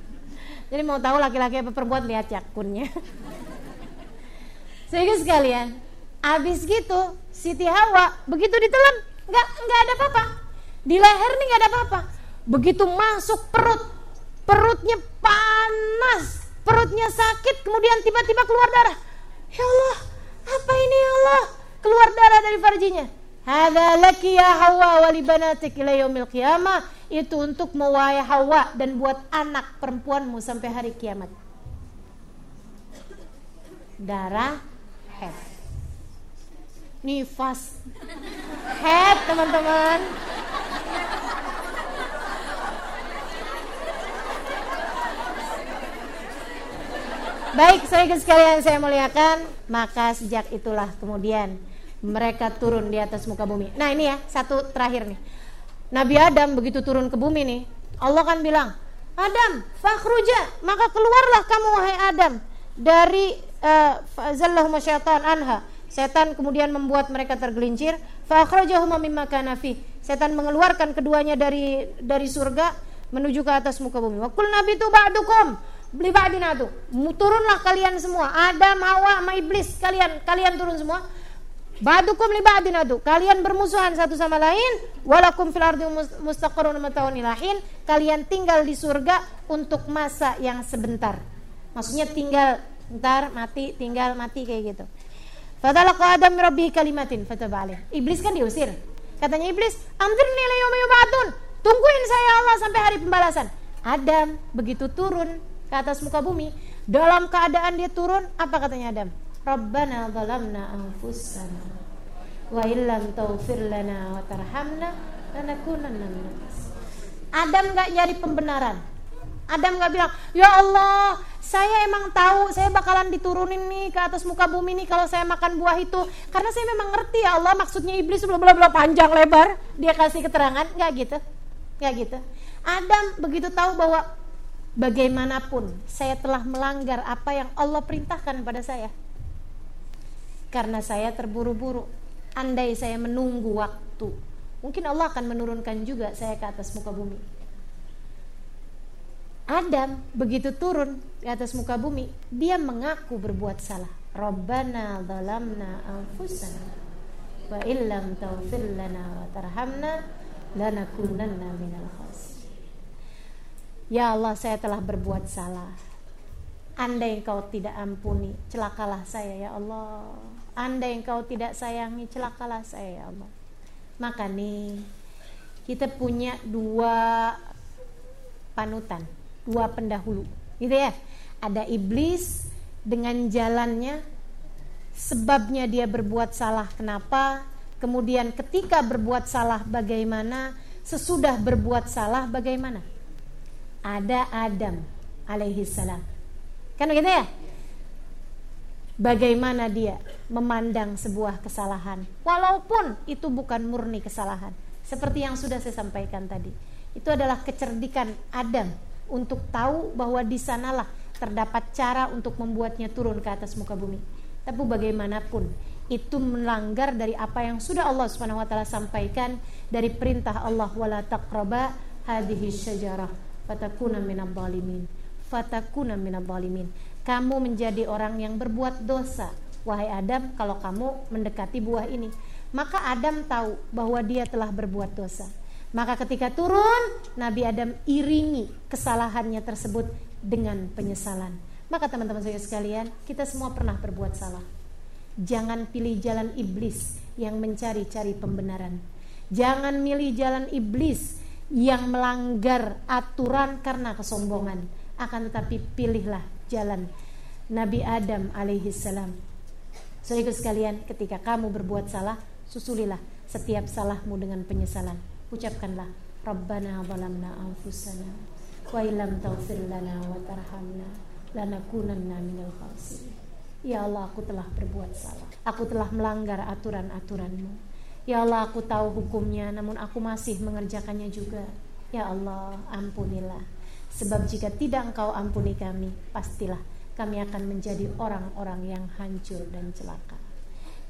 Jadi mau tahu laki-laki apa perempuan lihat jakunnya. Sehingga sekalian, abis gitu Siti Hawa begitu ditelan nggak nggak ada apa-apa. Di leher nih nggak ada apa-apa. Begitu masuk perut, perutnya panas, perutnya sakit, kemudian tiba-tiba keluar darah Ya Allah, apa ini ya Allah? Keluar darah dari farjinya. Hadza laki ya Hawa wa li banatik. Itu untuk mewahai Hawa dan buat anak perempuanmu sampai hari kiamat. Darah head. Nifas. Head, teman-teman. Baik, saya sekalian saya muliakan, maka sejak itulah kemudian mereka turun di atas muka bumi. Nah, ini ya, satu terakhir nih. Nabi Adam begitu turun ke bumi nih, Allah kan bilang, "Adam, fakhruja, maka keluarlah kamu wahai Adam dari uh, anha." Setan kemudian membuat mereka tergelincir, fakhrajahuma mimma kana Setan mengeluarkan keduanya dari dari surga menuju ke atas muka bumi. Wa nabi tu ba'dukum beli ba'dina tuh turunlah kalian semua Adam Hawa sama iblis kalian kalian turun semua Ba'dukum li ba'din adu. Kalian bermusuhan satu sama lain. Walakum fil ardi mustaqarrun mata'un ilahin. Kalian tinggal di surga untuk masa yang sebentar. Maksudnya tinggal ntar mati, tinggal mati kayak gitu. Fatalaqa Adam rabbi kalimatin fataba Iblis kan diusir. Katanya iblis, "Anzirni ila yaumi yub'atun." Tungguin saya Allah sampai hari pembalasan. Adam begitu turun ke atas muka bumi. Dalam keadaan dia turun, apa katanya Adam? Rabbana zalamna anfusana wa illam taghfir lana wa tarhamna lanakunanna minas Adam gak nyari pembenaran. Adam gak bilang, "Ya Allah, saya emang tahu saya bakalan diturunin nih ke atas muka bumi nih kalau saya makan buah itu karena saya memang ngerti ya Allah maksudnya iblis bla bla bla panjang lebar dia kasih keterangan nggak gitu nggak gitu Adam begitu tahu bahwa bagaimanapun saya telah melanggar apa yang Allah perintahkan pada saya. Karena saya terburu-buru. Andai saya menunggu waktu, mungkin Allah akan menurunkan juga saya ke atas muka bumi. Adam begitu turun di atas muka bumi, dia mengaku berbuat salah. Rabbana zalamna anfusana wa illam wa tarhamna lanakunanna minal khasirin. Ya Allah saya telah berbuat salah. Andai engkau tidak ampuni Celakalah saya ya Allah. Andai engkau tidak sayangi Celakalah saya ya Allah. Maka nih Kita punya dua Panutan Dua pendahulu Gitu ya. Ada iblis Dengan jalannya Sebabnya dia berbuat salah Kenapa? Kemudian ketika berbuat salah bagaimana? Sesudah berbuat salah bagaimana ada Adam alaihi salam. Kan begitu ya? Bagaimana dia memandang sebuah kesalahan walaupun itu bukan murni kesalahan. Seperti yang sudah saya sampaikan tadi. Itu adalah kecerdikan Adam untuk tahu bahwa di sanalah terdapat cara untuk membuatnya turun ke atas muka bumi. Tapi bagaimanapun itu melanggar dari apa yang sudah Allah Subhanahu wa taala sampaikan dari perintah Allah wala taqraba hadhihi syajarah fatakuna minal zalimin. Fatakuna minal zalimin. Kamu menjadi orang yang berbuat dosa. Wahai Adam kalau kamu mendekati buah ini maka Adam tahu bahwa dia telah berbuat dosa. Maka ketika turun Nabi Adam iringi kesalahannya tersebut dengan penyesalan. Maka teman-teman saya sekalian kita semua pernah berbuat salah. Jangan pilih jalan iblis yang mencari-cari pembenaran. Jangan milih jalan iblis yang melanggar aturan karena kesombongan. Akan tetapi pilihlah jalan Nabi Adam alaihi salam. Saudara sekalian ketika kamu berbuat salah susulilah setiap salahmu dengan penyesalan. Ucapkanlah Rabbana zalamna anfusana wa illam taghfir lana wa tarhamna lanakunanna minal khasirin. Ya Allah aku telah berbuat salah. Aku telah melanggar aturan-aturanmu Ya Allah aku tahu hukumnya namun aku masih mengerjakannya juga. Ya Allah ampunilah. Sebab jika tidak engkau ampuni kami Pastilah kami akan menjadi orang-orang yang hancur dan celaka.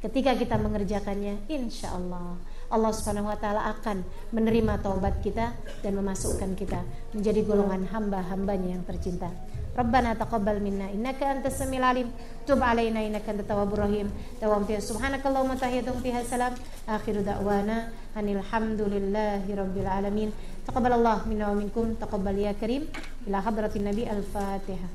Ketika kita mengerjakannya Insya Allah Allah subhanahu wa ta'ala akan menerima taubat kita Dan memasukkan kita menjadi golongan hamba-hambanya yang tercinta ربنا تقبل منا. إنك أنت السميع العليم. تب علينا إنك أنت التواب الرحيم. دوام فيها. سبحانك اللهم تحيتهم فيها. سلام. آخر دعوانا أن الحمد لله رب العالمين. تقبل الله منا ومنكم. تقبل يا كريم. إلى حضرة النبي الفاتحة.